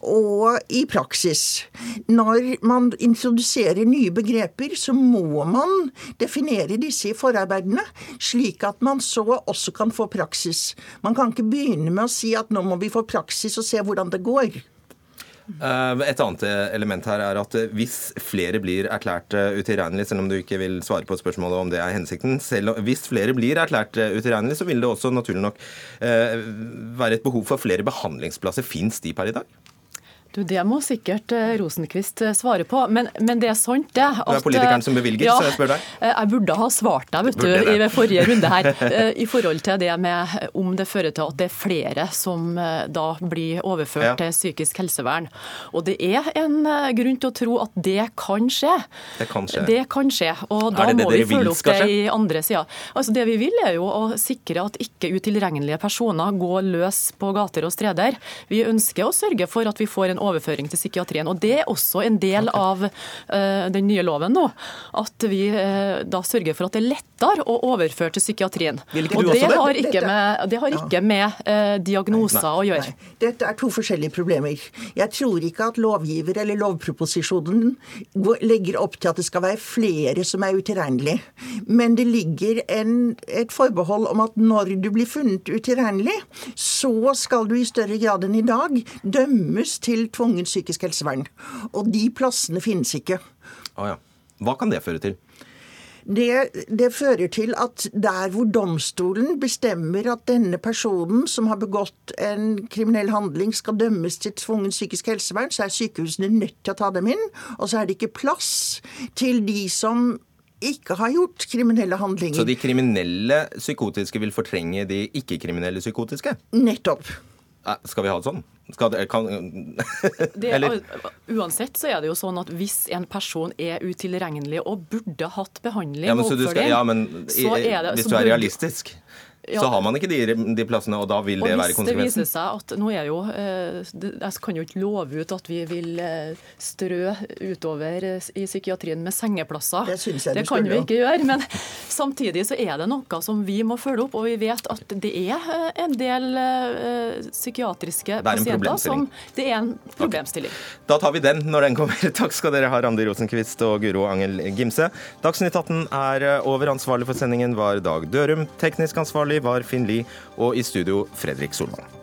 O: Og i praksis. Når man introduserer nye begreper, så må man definere disse i forarbeidene, slik at man så også kan få praksis. Man kan ikke begynne med å si at nå må vi få praksis og se hvordan det går.
A: Eh, et annet element her er at eh, hvis flere blir erklært eh, utilregnelige, selv om du ikke vil svare på spørsmålet om det er hensikten, selv, hvis flere blir erklært utilregnelige, så vil det også naturlig nok være et behov for flere behandlingsplasser. Fins de per i dag?
P: Du, Det må sikkert eh, Rosenkvist eh, svare på, men, men det er sant det.
A: At, det er politikeren som bevilger, ja, så jeg spør deg.
P: Eh, jeg burde ha svart deg vet du, i ved forrige runde her, <laughs> i forhold til det med om det fører til at det er flere som da blir overført ja. til psykisk helsevern. Og det er en grunn til å tro at det kan skje.
A: Det kan skje.
P: Det kan skje, og da
A: det det
P: må vi følge opp det i andre sida. Altså, det vi vil er jo å sikre at ikke utilregnelige personer går løs på gater og streder. Vi ønsker å sørge for at vi får en overføring til psykiatrien. Og Det er også en del okay. av uh, den nye loven nå. At vi uh, da sørger for at det er lettere å overføre til psykiatrien. Og det har ikke med, det har ikke med uh, diagnoser nei, nei, å gjøre.
O: Nei. Dette er to forskjellige problemer. Jeg tror ikke at lovgiver eller lovproposisjonen legger opp til at det skal være flere som er utilregnelige. Men det ligger en, et forbehold om at når du blir funnet utilregnelig, så skal du i større grad enn i dag dømmes til tvungent psykisk helsevern. Og de plassene finnes ikke.
A: Ah, ja. Hva kan det føre til?
O: Det, det, fører til at der hvor domstolen bestemmer at denne personen som har begått en kriminell handling, skal dømmes til tvungen psykisk helsevern, så er sykehusene nødt til å ta dem inn. Og så er det ikke plass til de som ikke har gjort kriminelle handlinger.
A: Så de kriminelle psykotiske vil fortrenge de ikke-kriminelle psykotiske?
O: Nettopp.
A: Skal vi ha det sånn? Det, kan, <laughs>
P: det, uansett så er det jo sånn at hvis en person er utilregnelig og burde hatt behandling
A: ja, men, så, skal, ja, men, så er det, hvis du er realistisk
P: Ja.
A: så har man ikke de, de plassene, og da vil det
P: og
A: være
P: hvis det viser seg at nå er jo eh, Jeg kan jo ikke love ut at vi vil eh, strø utover eh, i psykiatrien med sengeplasser.
O: Det synes jeg
P: det kan vi ikke gjøre. Men <laughs> samtidig så er det noe som vi må følge opp. Og vi vet at det er en del psykiatriske
A: Det er en
P: pasienter som. Det er en problemstilling.
A: Da tar vi den når den kommer. <laughs> Takk skal dere ha, Randi Rosenkvist og Guro Angel Gimse. Dagsnytt 18 er over. Ansvarlig for sendingen var Dag Dørum. Teknisk ansvarlig var Finn Lie. Og i studio Fredrik Solvang.